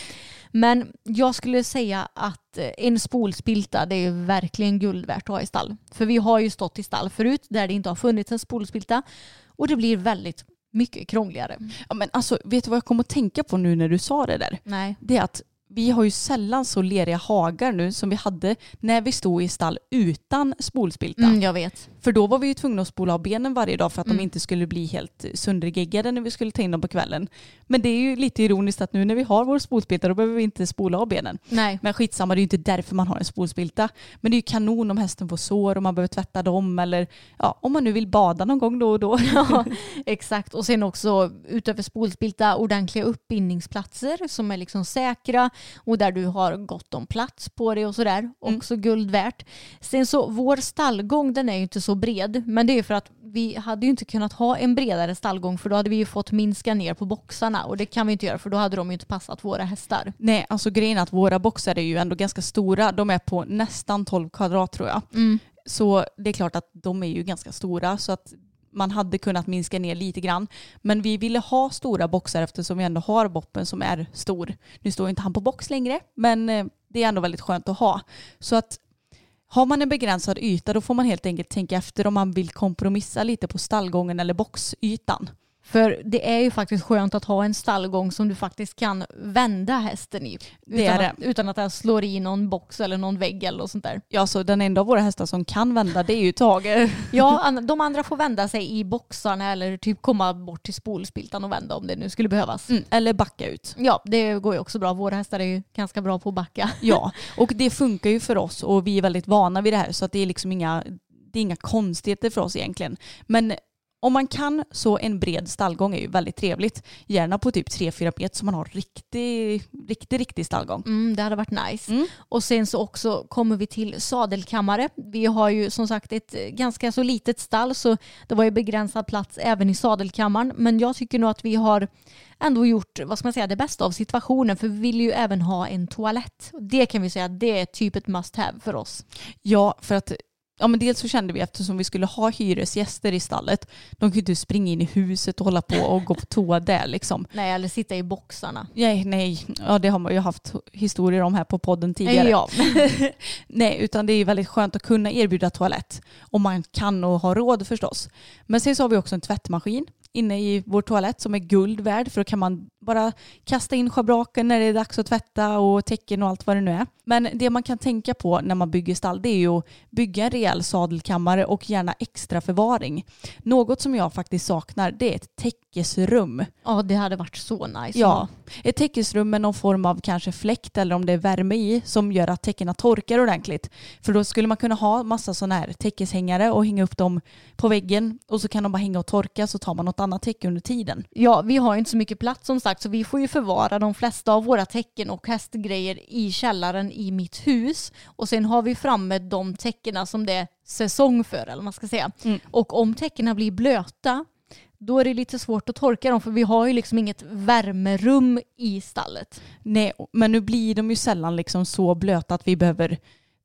Men jag skulle säga att eh, en spolspilta det är verkligen guld värt att ha i stall. För vi har ju stått i stall förut där det inte har funnits en spolspilta och det blir väldigt mycket krångligare. Ja, men alltså, vet du vad jag kom att tänka på nu när du sa det där? Nej. Det är att vi har ju sällan så leriga hagar nu som vi hade när vi stod i stall utan spolspilta. Mm, jag vet. För då var vi ju tvungna att spola av benen varje dag för att Mm. de inte skulle bli helt söndergeggade när vi skulle ta in dem på kvällen. Men det är ju lite ironiskt att nu när vi har vår spolspilta då behöver vi inte spola av benen. Nej. Men skitsamma, det är ju inte därför man har en spolspilta. Men det är ju kanon om hästen får sår och man behöver tvätta dem eller ja, om man nu vill bada någon gång då och då. Ja, exakt. Och sen också utöver spolspilta ordentliga uppbindningsplatser som är liksom säkra och där du har gott om plats på det och sådär. Också guld värt. Sen så vår stallgång den är ju inte så bred men det är för att vi hade ju inte kunnat ha en bredare stallgång för då hade vi ju fått minska ner på boxarna och det kan vi inte göra för då hade de ju inte passat våra hästar. Nej, alltså grejen är att våra boxar är ju ändå ganska stora. De är på nästan 12 kvadrat tror jag. Mm. Så det är klart att de är ju ganska stora så att man hade kunnat minska ner lite grann. Men vi ville ha stora boxar eftersom vi ändå har boppen som är stor. Nu står inte han på box längre men eh, det är ändå väldigt skönt att ha. Så att har man en begränsad yta då får man helt enkelt tänka efter om man vill kompromissa lite på stallgången eller boxytan. För det är ju faktiskt skönt att ha en stallgång som du faktiskt kan vända hästen i. Det utan, att, utan att den slår i någon box eller någon vägg eller något sånt där. Ja, så den enda av våra hästar som kan vända det är ju Tage. Ja, de andra får vända sig i boxarna eller typ komma bort till spolspiltan och vända om det nu skulle behövas. Mm, eller backa ut. Ja, det går ju också bra. Våra hästar är ju ganska bra på att backa. Ja, och det funkar ju för oss och vi är väldigt vana vid det här så att det är liksom inga, det är inga konstigheter för oss egentligen. Men om man kan så en bred stallgång är ju väldigt trevligt. Gärna på typ 3-4 meter så man har riktig, riktig, riktig stallgång. Mm, det hade varit nice. Mm. Och sen så också kommer vi till sadelkammare. Vi har ju som sagt ett eh, ganska så litet stall så det var ju begränsad plats även i sadelkammaren. Men jag tycker nog att vi har ändå gjort vad ska man säga, det bästa av situationen för vi vill ju även ha en toalett. Det kan vi säga det är typ ett must have för oss. Ja, för att Ja men dels så kände vi eftersom vi skulle ha hyresgäster i stallet, de kunde ju inte springa in i huset och hålla på och gå på toa där liksom. Nej, eller sitta i boxarna. Nej, nej, ja det har man ju haft historier om här på podden tidigare. Ja. Nej, utan det är väldigt skönt att kunna erbjuda toalett. Om man kan och har råd förstås. Men sen så har vi också en tvättmaskin inne i vår toalett som är guld värd för då kan man bara kasta in schabraken när det är dags att tvätta och täcken och allt vad det nu är. Men det man kan tänka på när man bygger stall det är ju att bygga en rejäl sadelkammare och gärna extra förvaring. Något som jag faktiskt saknar det är ett täckesrum. ja, det hade varit så nice. Ja, ett täckesrum med någon form av kanske fläkt eller om det är värme i som gör att täckena torkar ordentligt. För då skulle man kunna ha massa sådana här täckeshängare och hänga upp dem på väggen och så kan de bara hänga och torka så tar man något annat täcke under tiden. Ja, vi har ju inte så mycket plats som sagt så vi får ju förvara de flesta av våra täcken och hästgrejer i källaren i mitt hus. Och sen har vi framme de täckena som det är säsong för eller man ska säga. Mm. Och om täckena blir blöta då är det lite svårt att torka dem för vi har ju liksom inget värmerum i stallet. Nej, men nu blir de ju sällan liksom så blöta att vi behöver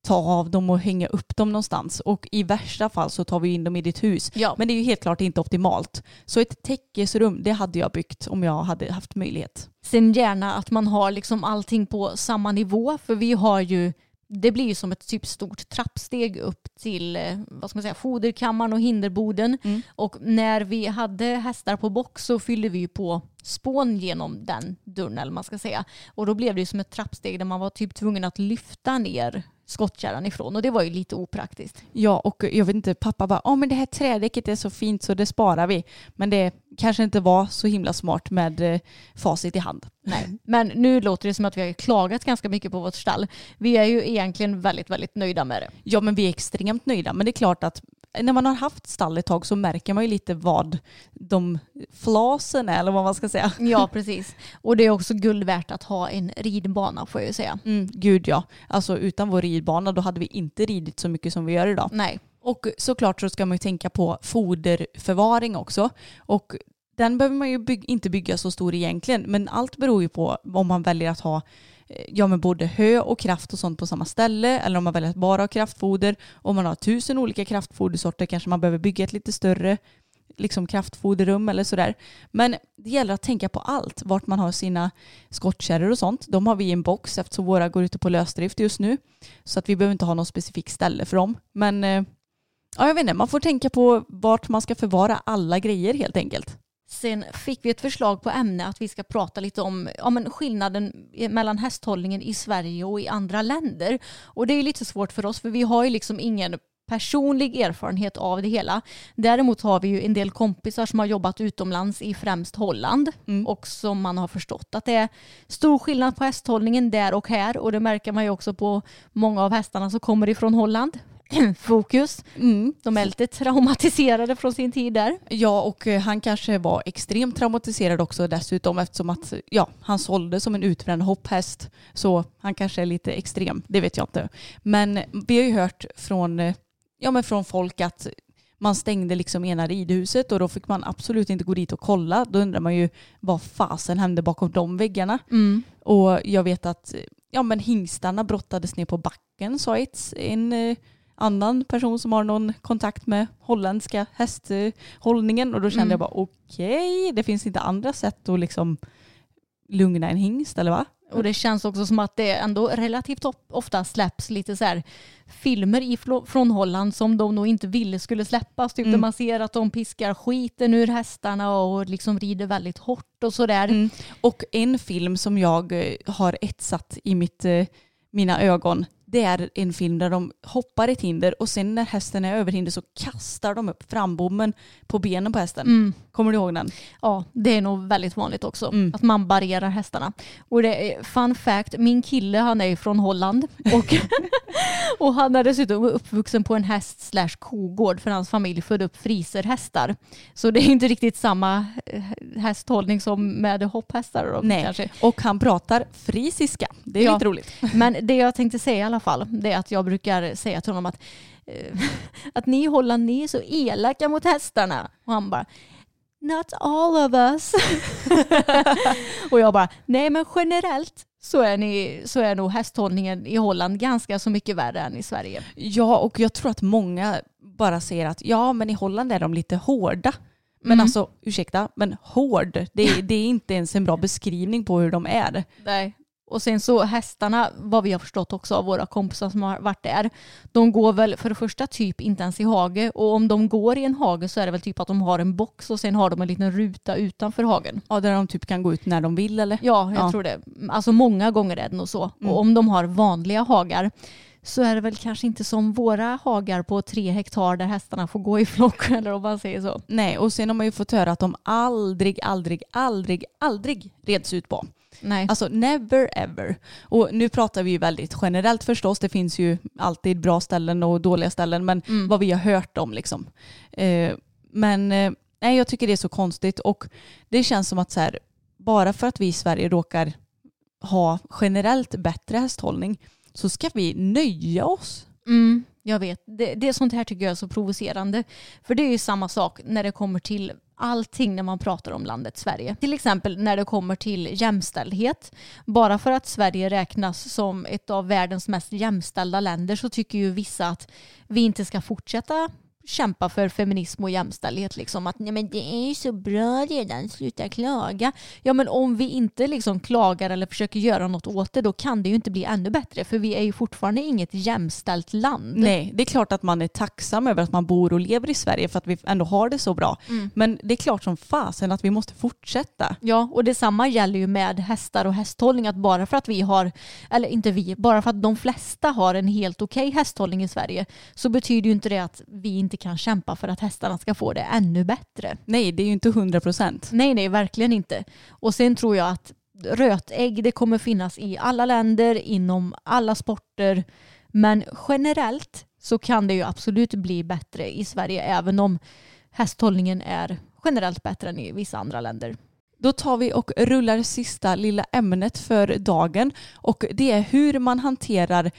ta av dem och hänga upp dem någonstans. Och i värsta fall så tar vi in dem i ditt hus. Ja. Men det är ju helt klart inte optimalt. Så ett täckesrum, det hade jag byggt om jag hade haft möjlighet. Sen gärna att man har liksom allting på samma nivå för vi har ju det blir ju som ett typ stort trappsteg upp till eh, vad ska man säga, foderkammaren och hinderboden. Mm. Och när vi hade hästar på box så fyllde vi ju på spån genom den dörren eller man ska säga. Och då blev det som ett trappsteg där man var typ tvungen att lyfta ner skottkärran ifrån och det var ju lite opraktiskt. Ja, och jag vet inte, pappa bara, ja men det här trädäcket är så fint så det sparar vi. Men det kanske inte var så himla smart med eh, facit i hand. Nej, men nu låter det som att vi har klagat ganska mycket på vårt stall. Vi är ju egentligen väldigt, väldigt nöjda med det. Ja, men vi är extremt nöjda. Men det är klart att när man har haft stall ett tag så märker man ju lite vad de flasen är, eller vad man ska säga. Ja, precis. Och det är också guld värt att ha en ridbana får jag ju säga. Mm, gud ja. Alltså utan vår ridbana då hade vi inte ridit så mycket som vi gör idag. Nej. Och såklart så ska man ju tänka på foderförvaring också. Och den behöver man ju byg inte bygga så stor egentligen, men allt beror ju på om man väljer att ha ja, men både hö och kraft och sånt på samma ställe eller om man väljer att bara ha kraftfoder. Om man har tusen olika kraftfodersorter kanske man behöver bygga ett lite större liksom kraftfoderrum eller sådär. Men det gäller att tänka på allt, vart man har sina skottkärror och sånt. De har vi i en box eftersom våra går ute på lösdrift just nu. Så att vi behöver inte ha något specifikt ställe för dem. Men eh, ja, jag vet inte, man får tänka på vart man ska förvara alla grejer helt enkelt. Sen fick vi ett förslag på ämne att vi ska prata lite om ja, men skillnaden mellan hästhållningen i Sverige och i andra länder. Och det är lite svårt för oss för vi har ju liksom ingen personlig erfarenhet av det hela. Däremot har vi ju en del kompisar som har jobbat utomlands i främst Holland Mm. och som man har förstått att det är stor skillnad på hästhållningen där och här och det märker man ju också på många av hästarna som kommer ifrån Holland. Fokus. Mm. De är lite traumatiserade från sin tid där. Ja, och eh, han kanske var extremt traumatiserad också dessutom eftersom att ja, han sålde som en utbränd hopphäst. Så han kanske är lite extrem, det vet jag inte. Men vi har ju hört från, eh, ja, men från folk att man stängde liksom ena ridhuset och då fick man absolut inte gå dit och kolla. Då undrar man ju vad fasen hände bakom de väggarna. Och jag vet att ja, men hingstarna brottades ner på backen sa en eh, annan person som har någon kontakt med holländska hästhållningen och då kände Mm. jag bara okej, det finns inte andra sätt att liksom lugna en hingst eller va? Och det känns också som att det ändå relativt ofta släpps lite så här filmer i, från Holland som de nog inte ville skulle släppas. Typ Mm. där man ser att de piskar skiten ur hästarna och liksom rider väldigt hårt och sådär. Mm. Och en film som jag eh, har etsat i mitt, eh, mina ögon det är en film där de hoppar ett hinder och sen när hästen är över hinder så kastar de upp frambommen på benen på hästen. Mm. Kommer du ihåg den? Ja, det är nog väldigt vanligt också. Mm. Att man barrerar hästarna. Och det är, fun fact, min kille han är från Holland. Och, och han är dessutom uppvuxen på en häst slash kogård för hans familj födde upp friserhästar. Så det är inte riktigt samma eh, hästhållning som med hopphästar. Då, Nej. Kanske. Och han pratar frisiska. Det är Ja. lite roligt. Men det jag tänkte säga i alla fall, det är att jag brukar säga till honom att, eh, att ni i Holland, ni är så elaka mot hästarna. Och han bara, not all of us. och jag bara, nej men generellt så är, ni, så är nog hästhållningen i Holland ganska så mycket värre än i Sverige. Ja, och jag tror att många bara säger att ja, men i Holland är de lite hårda. Men Mm. alltså, ursäkta, men hård, det, är- det är inte ens en bra beskrivning på hur de är. Nej. Och sen så hästarna, vad vi har förstått också av våra kompisar som har varit där, de går väl för det första typ inte ens i hage och om de går i en hage så är det väl typ att de har en box och sen har de en liten ruta utanför hagen. Ja, där de typ kan gå ut när de vill eller? Ja, jag Ja. tror det. Alltså många gånger är det nog så. Mm. Och om de har vanliga hagar så är det väl kanske inte som våra hagar på tre hektar där hästarna får gå i flock eller om man säger så. Nej, och sen har man ju fått höra att de aldrig, aldrig, aldrig, aldrig reds ut på. Nej. Alltså never ever. Och nu pratar vi ju väldigt generellt förstås. Det finns ju alltid bra ställen och dåliga ställen. Men Mm. vad vi har hört om liksom. Eh, men eh, nej, jag tycker det är så konstigt. Och det känns som att så här, bara för att vi i Sverige råkar ha generellt bättre hästhållning så ska vi nöja oss. Mm, jag vet. Det, det sånt här tycker jag är så provocerande. För det är ju samma sak när det kommer till allting när man pratar om landet Sverige. Till exempel när det kommer till jämställdhet. Bara för att Sverige räknas som ett av världens mest jämställda länder så tycker ju vissa att vi inte ska fortsätta kämpa för feminism och jämställdhet. Liksom. Att nej, men det är ju så bra redan, sluta klaga. Ja men om vi inte liksom klagar eller försöker göra något åt det då kan det ju inte bli ännu bättre för vi är ju fortfarande inget jämställt land. Nej, det är klart att man är tacksam över att man bor och lever i Sverige för att vi ändå har det så bra. Mm. Men det är klart som fasen att vi måste fortsätta. Ja, och detsamma gäller ju med hästar och hästhållning. Att bara för att vi har, eller inte vi, bara för att de flesta har en helt okej hästhållning i Sverige så betyder ju inte det att vi inte kan kämpa för att hästarna ska få det ännu bättre. Nej, det är ju inte hundra procent. Nej, nej, verkligen inte. Och sen tror jag att rötägg, det kommer finnas i alla länder, inom alla sporter. Men generellt så kan det ju absolut bli bättre i Sverige även om hästhållningen är generellt bättre än i vissa andra länder. Då tar vi och rullar sista lilla ämnet för dagen och det är hur man hanterar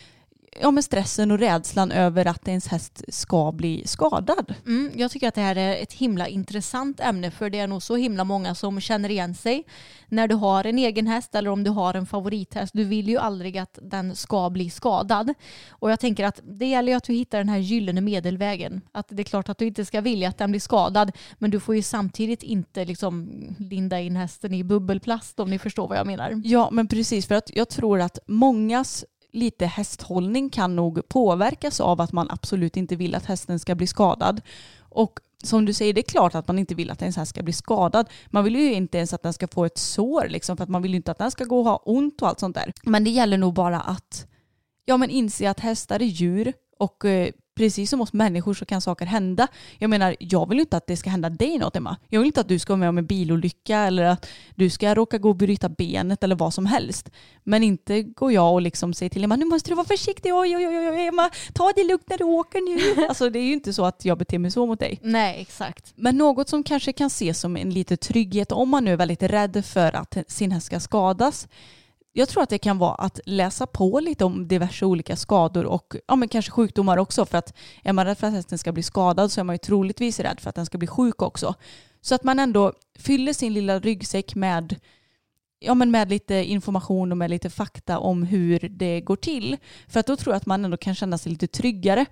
ja, men stressen och rädslan över att ens häst ska bli skadad. Mm, jag tycker att det här är ett himla intressant ämne för det är nog så himla många som känner igen sig när du har en egen häst eller om du har en favorithäst. Du vill ju aldrig att den ska bli skadad. Och jag tänker att det gäller ju att du hittar den här gyllene medelvägen. Att det är klart att du inte ska vilja att den blir skadad men du får ju samtidigt inte liksom linda in hästen i bubbelplast om ni förstår vad jag menar. Ja, men precis för att jag tror att mångas lite hästhållning kan nog påverkas av att man absolut inte vill att hästen ska bli skadad. Och som du säger, det är klart att man inte vill att ens häst ska bli skadad. Man vill ju inte ens att den ska få ett sår, liksom, för att man vill ju inte att den ska gå och ha ont och allt sånt där. Men det gäller nog bara att ja, men inse att hästar är djur och eh, precis som oss människor så kan saker hända. Jag menar, jag vill inte att det ska hända dig något Emma. Jag vill inte att du ska vara med om en bilolycka eller att du ska råka gå och bryta benet eller vad som helst. Men inte går jag och liksom säger till Emma, nu måste du vara försiktig, oj oj oj, oj Emma, ta det lugnt när du åker nu. Alltså det är ju inte så att jag beter mig så mot dig. Nej, exakt. Men något som kanske kan ses som en liten trygghet om man nu är väldigt rädd för att sin häst ska skadas. Jag tror att det kan vara att läsa på lite om diverse olika skador och ja, men kanske sjukdomar också. För att är man rädd för att hästen ska bli skadad så är man ju troligtvis rädd för att den ska bli sjuk också. Så att man ändå fyller sin lilla ryggsäck med, ja, men med lite information och med lite fakta om hur det går till. För att då tror jag att man ändå kan känna sig lite tryggare.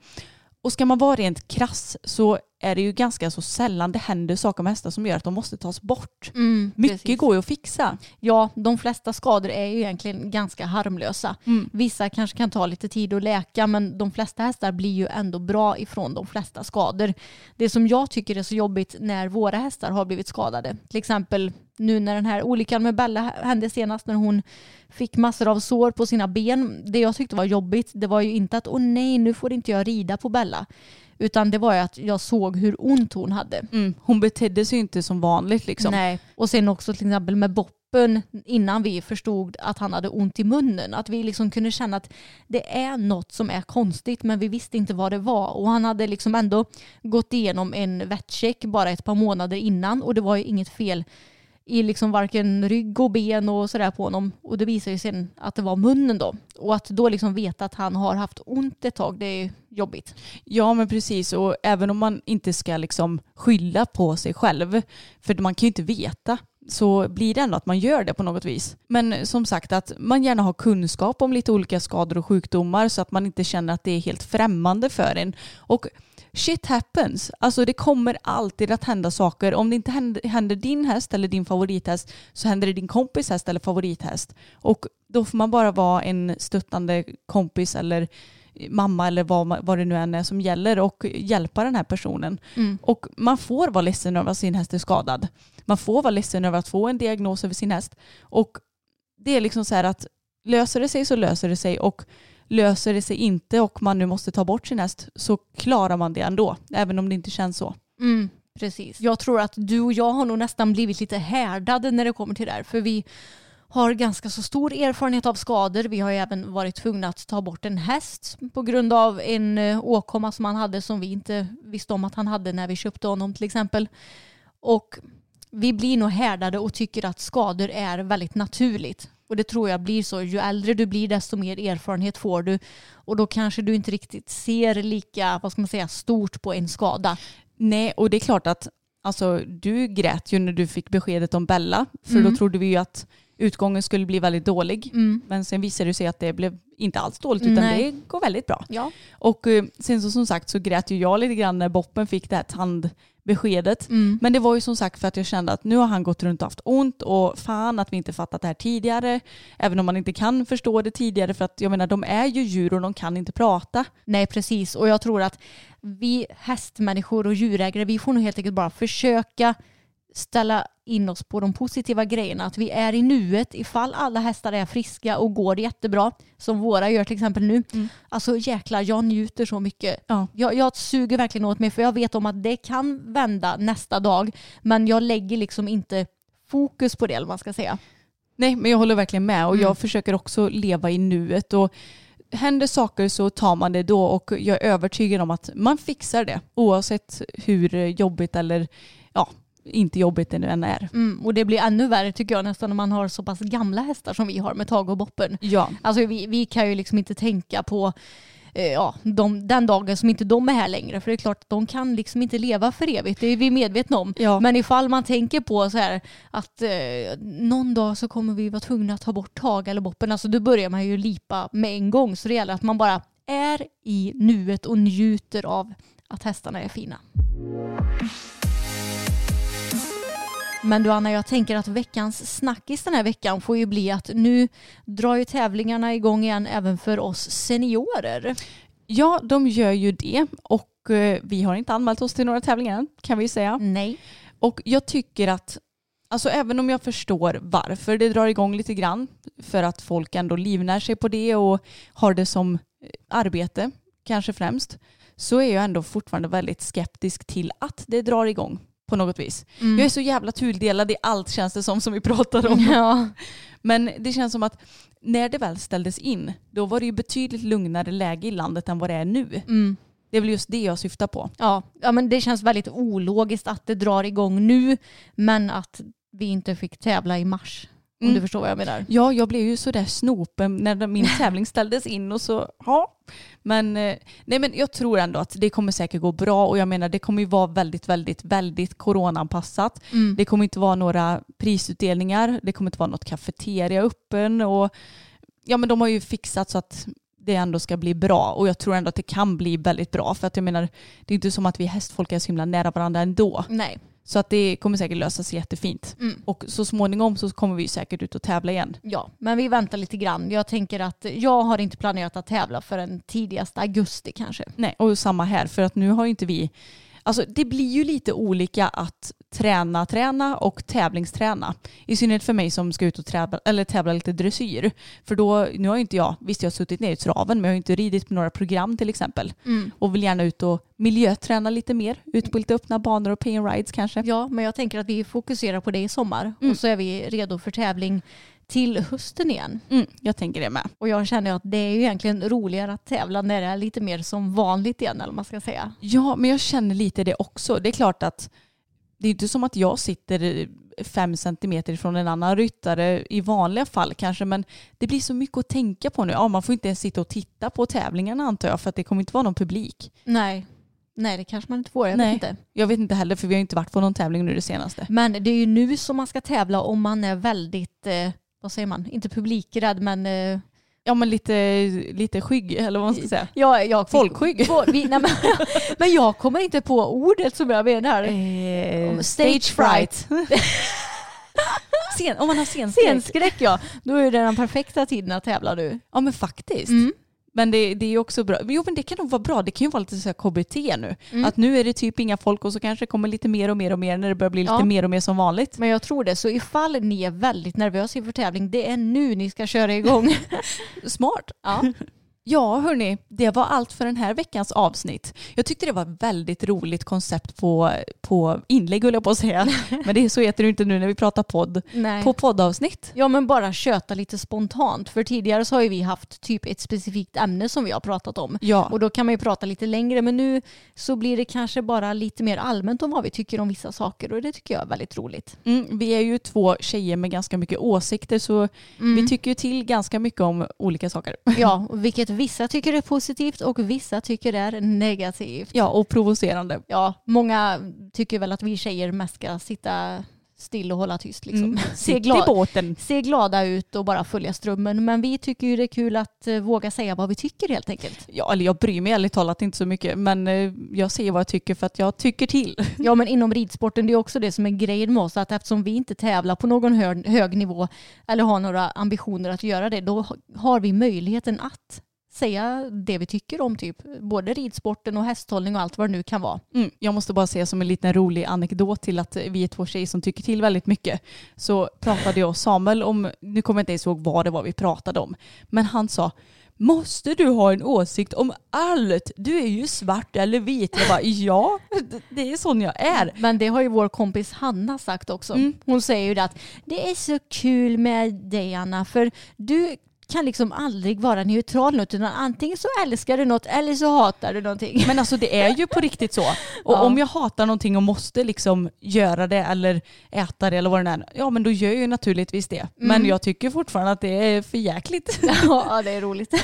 Och ska man vara rent krass så är det ju ganska så sällan det händer saker med hästar som gör att de måste tas bort. Mm, Mycket precis. går ju att fixa. Ja, de flesta skador är ju egentligen ganska harmlösa. Mm. Vissa kanske kan ta lite tid att läka men de flesta hästar blir ju ändå bra ifrån de flesta skador. Det som jag tycker är så jobbigt när våra hästar har blivit skadade, till exempel nu när den här olyckan med Bella hände senast när hon fick massor av sår på sina ben. Det jag tyckte var jobbigt det var ju inte att åh nej nu får inte jag rida på Bella. Utan det var ju att jag såg hur ont hon hade. Mm. Hon betedde sig inte som vanligt liksom. Nej. Och sen också till exempel med Boppen innan vi förstod att han hade ont i munnen. Att vi liksom kunde känna att det är något som är konstigt men vi visste inte vad det var. Och han hade liksom ändå gått igenom en vettcheck bara ett par månader innan och det var ju inget fel i liksom varken rygg och ben och sådär på honom. Och det visade ju sen att det var munnen då. Och att då liksom veta att han har haft ont ett tag, det är jobbigt. Ja men precis och även om man inte ska liksom skylla på sig själv för man kan ju inte veta så blir det ändå att man gör det på något vis. Men som sagt att man gärna har kunskap om lite olika skador och sjukdomar så att man inte känner att det är helt främmande för en. Och shit happens. Alltså det kommer alltid att hända saker. Om det inte händer, händer din häst eller din favorithäst så händer det din kompis häst eller favorithäst. Och då får man bara vara en stöttande kompis eller mamma eller vad, vad det nu än är som gäller och hjälpa den här personen. Mm. Och man får vara ledsen över att sin häst är skadad. Man får vara ledsen över att få en diagnos över sin häst. Och det är liksom så här att löser det sig så löser det sig och löser det sig inte och man nu måste ta bort sin häst så klarar man det ändå. Även om det inte känns så. Mm, precis. Jag tror att du och jag har nog nästan blivit lite härdade när det kommer till det här. För vi har ganska så stor erfarenhet av skador. Vi har ju även varit tvungna att ta bort en häst på grund av en eh, åkomma som han hade som vi inte visste om att han hade när vi köpte honom till exempel. Och vi blir nog härdade och tycker att skador är väldigt naturligt. Och det tror jag blir så. Ju äldre du blir desto mer erfarenhet får du. Och då kanske du inte riktigt ser lika, vad ska man säga, stort på en skada. Nej, och det är klart att alltså, du grät ju när du fick beskedet om Bella. För Mm. då trodde vi ju att utgången skulle bli väldigt dålig. Mm. Men sen visade det sig att det blev inte alls dåligt utan Nej. det går väldigt bra. Ja. Och eh, sen så som sagt så grät ju jag lite grann när Boppen fick det här tandbeskedet. Mm. Men det var ju som sagt för att jag kände att nu har han gått runt och haft ont och fan att vi inte fattat det här tidigare. Även om man inte kan förstå det tidigare för att jag menar de är ju djur och de kan inte prata. Nej precis och jag tror att vi hästmänniskor och djurägare vi får nog helt enkelt bara försöka ställa in oss på de positiva grejerna. Att vi är i nuet ifall alla hästar är friska och går jättebra. Som våra gör till exempel nu. Mm. Alltså jäklar jag njuter så mycket. Ja. Jag, jag suger verkligen åt mig för jag vet om att det kan vända nästa dag. Men jag lägger liksom inte fokus på det eller vad man ska säga. Nej men jag håller verkligen med och Mm. jag försöker också leva i nuet. Och händer saker så tar man det då och jag är övertygad om att man fixar det oavsett hur jobbigt eller inte jobbigt det nu än är. Mm, och det blir ännu värre tycker jag nästan när man har så pass gamla hästar som vi har med Tage och Boppen. Ja, Alltså vi, vi kan ju liksom inte tänka på eh, ja, de, den dagen som inte de är här längre. För det är klart att de kan liksom inte leva för evigt. Det är vi medvetna om. Ja. Men ifall man tänker på så här att eh, någon dag så kommer vi vara tvungna att ta bort Tage eller Boppen. Alltså då börjar man ju lipa med en gång. Så det gäller att man bara är i nuet och njuter av att hästarna är fina. Men du Anna, jag tänker att veckans snackis den här veckan får ju bli att nu drar ju tävlingarna igång igen även för oss seniorer. ja de gör ju det och eh, vi har inte anmält oss till några tävlingar än, kan vi säga. Nej. Och jag tycker att, alltså även om jag förstår varför det drar igång lite grann, för att folk ändå livnär sig på det och har det som eh, arbete, kanske främst, så är jag ändå fortfarande väldigt skeptisk till att det drar igång på något vis. Mm. Jag är så jävla tudelad i allt känns det som som vi pratar om. Ja. Men det känns som att när det väl ställdes in, då var det ju betydligt lugnare läge i landet än vad det är nu. Mm. Det är väl just det jag syftar på. Ja. ja, men det känns väldigt ologiskt att det drar igång nu men att vi inte fick tävla i mars. Om Mm. du förstår vad jag menar. Ja, jag blev ju sådär snopen när min tävling ställdes in och så, ja. Men, eh, nej, men jag tror ändå att det kommer säkert gå bra och jag menar det kommer ju vara väldigt, väldigt, väldigt coronaanpassat. Mm. Det kommer inte vara några prisutdelningar, det kommer inte vara något kafeteria öppen och ja men de har ju fixat så att det ändå ska bli bra och jag tror ändå att det kan bli väldigt bra för att jag menar det är inte som att vi hästfolk är så himla nära varandra ändå. Nej. Så att det kommer säkert lösa sig jättefint. Mm. Och så småningom så kommer vi säkert ut och tävla igen. Ja, men vi väntar lite grann. Jag tänker att jag har inte planerat att tävla förrän tidigast augusti kanske. Nej, och samma här för att nu har ju inte vi Alltså det blir ju lite olika att träna, träna och tävlingsträna. I synnerhet för mig som ska ut och tävla, eller tävla lite dressyr. För då, nu har ju inte jag, visst jag har suttit ner i traven men jag har ju inte ridit på några program till exempel. Och vill gärna ut och miljöträna lite mer. Ut på lite öppna banor och pay and rides kanske. Ja, men jag tänker att vi fokuserar på det i sommar Mm. och så är vi redo för tävling till hösten igen. Mm, jag tänker det med. Och jag känner att det är ju egentligen roligare att tävla när det är lite mer som vanligt igen eller vad man ska säga. Ja, men jag känner lite det också. Det är klart att det är inte som att jag sitter fem centimeter ifrån en annan ryttare i vanliga fall kanske, men det blir så mycket att tänka på nu. Ja, man får inte ens sitta och titta på tävlingarna antar jag, för att det kommer inte vara någon publik. Nej. Nej, det kanske man inte får. Jag Nej. vet inte. Jag vet inte heller, för vi har inte varit på någon tävling nu det senaste. Men det är ju nu som man ska tävla om man är väldigt, eh, vad säger man, inte publikrädd men eh, Ja, men lite, lite skygg, eller vad man ska säga. Ja, jag, Folkskygg. Vi, nej, men, men jag kommer inte på ordet som jag menar. Eh, stage fright. Sen, om man har scenskräck. Scenskräck ja. Då är det den perfekta tiden att tävla nu. Ja, men faktiskt. Mm. Men det, det är också bra. Jo men det kan nog vara bra. Det kan ju vara lite så här KBT nu. Mm. Att nu är det typ inga folk och så kanske det kommer lite mer och mer och mer när det börjar bli lite Ja. mer och mer som vanligt. Men jag tror det. Så ifall ni är väldigt nervösa inför tävling, det är nu ni ska köra igång. Smart. Ja. Ja hörni, det var allt för den här veckans avsnitt. Jag tyckte det var ett väldigt roligt koncept på, på inlägg höll jag på att säga. Men det är så heter det inte nu när vi pratar podd. Nej. På poddavsnitt. Ja men bara köta lite spontant. För tidigare så har ju vi haft typ ett specifikt ämne som vi har pratat om. Ja. Och då kan man ju prata lite längre men nu så blir det kanske bara lite mer allmänt om vad vi tycker om vissa saker och det tycker jag är väldigt roligt. Mm, vi är ju två tjejer med ganska mycket åsikter så vi tycker ju till ganska mycket om olika saker. Ja, vilket vissa tycker är positivt och vissa tycker är negativt. Ja, och provocerande. Ja, många tycker väl att vi tjejer mest ska sitta still och hålla tyst. Liksom. Mm. Se, glad, se glada ut och bara följa strömmen. Men vi tycker ju det är kul att eh, våga säga vad vi tycker helt enkelt. Ja, eller jag bryr mig ärligt talat inte så mycket, men eh, jag säger vad jag tycker för att jag tycker till. Ja men inom ridsporten det är också det som är grejen med oss att eftersom vi inte tävlar på någon hög, hög nivå eller har några ambitioner att göra det då har vi möjligheten att säga det vi tycker om typ både ridsporten och hästhållning och allt vad det nu kan vara. Mm, jag måste bara säga som en liten rolig anekdot till att vi är två tjejer som tycker till väldigt mycket. Så pratade jag och Samuel om, nu kommer jag inte ens ihåg vad det var vi pratade om, men han sa Måste du ha en åsikt om allt? Du är ju svart eller vit. Jag bara ja, det är sån jag är. Men det har ju vår kompis Hanna sagt också. Mm. Hon säger ju det att det är så kul med dig Anna för du kan liksom aldrig vara neutral utan antingen så älskar du något eller så hatar du någonting. Men alltså det är ju på riktigt så. Och Ja. om jag hatar någonting och måste liksom göra det eller äta det eller vad det är, ja men då gör jag ju naturligtvis det. Men jag tycker fortfarande att det är för jäkligt. ja det är roligt.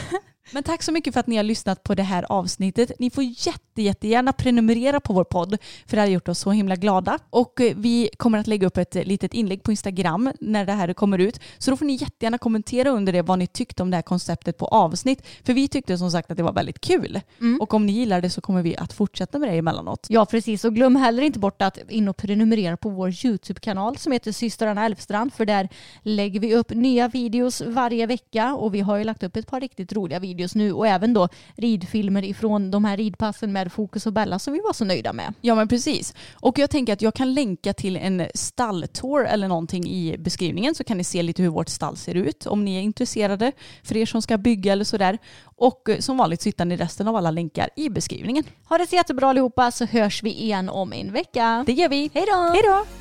Men tack så mycket för att ni har lyssnat på det här avsnittet. Ni får jätte, jättegärna prenumerera på vår podd för det har gjort oss så himla glada. Och eh, vi kommer att lägga upp ett litet inlägg på Instagram när det här kommer ut. Så då får ni jättegärna kommentera under det vad ni tyckte om det här konceptet på avsnitt. För vi tyckte som sagt att det var väldigt kul. Och om ni gillar det så kommer vi att fortsätta med det emellanåt. Ja precis och glöm heller inte bort att in och prenumerera på vår YouTube-kanal som heter systrarna Elfstrand för där lägger vi upp nya videos varje vecka och vi har ju lagt upp ett par riktigt roliga videos nu och även då ridfilmer ifrån de här ridpassen med Fokus och Bella som vi var så nöjda med. Ja men precis. Och jag tänker att jag kan länka till en stalltour eller någonting i beskrivningen så kan ni se lite hur vårt stall ser ut om ni är intresserade för er som ska bygga eller sådär. Och eh, som vanligt så hittar ni resten av alla länkar i beskrivningen. Ha det så jättebra allihopa så hörs vi igen om en vecka. Det gör vi. Hej då! Hej då!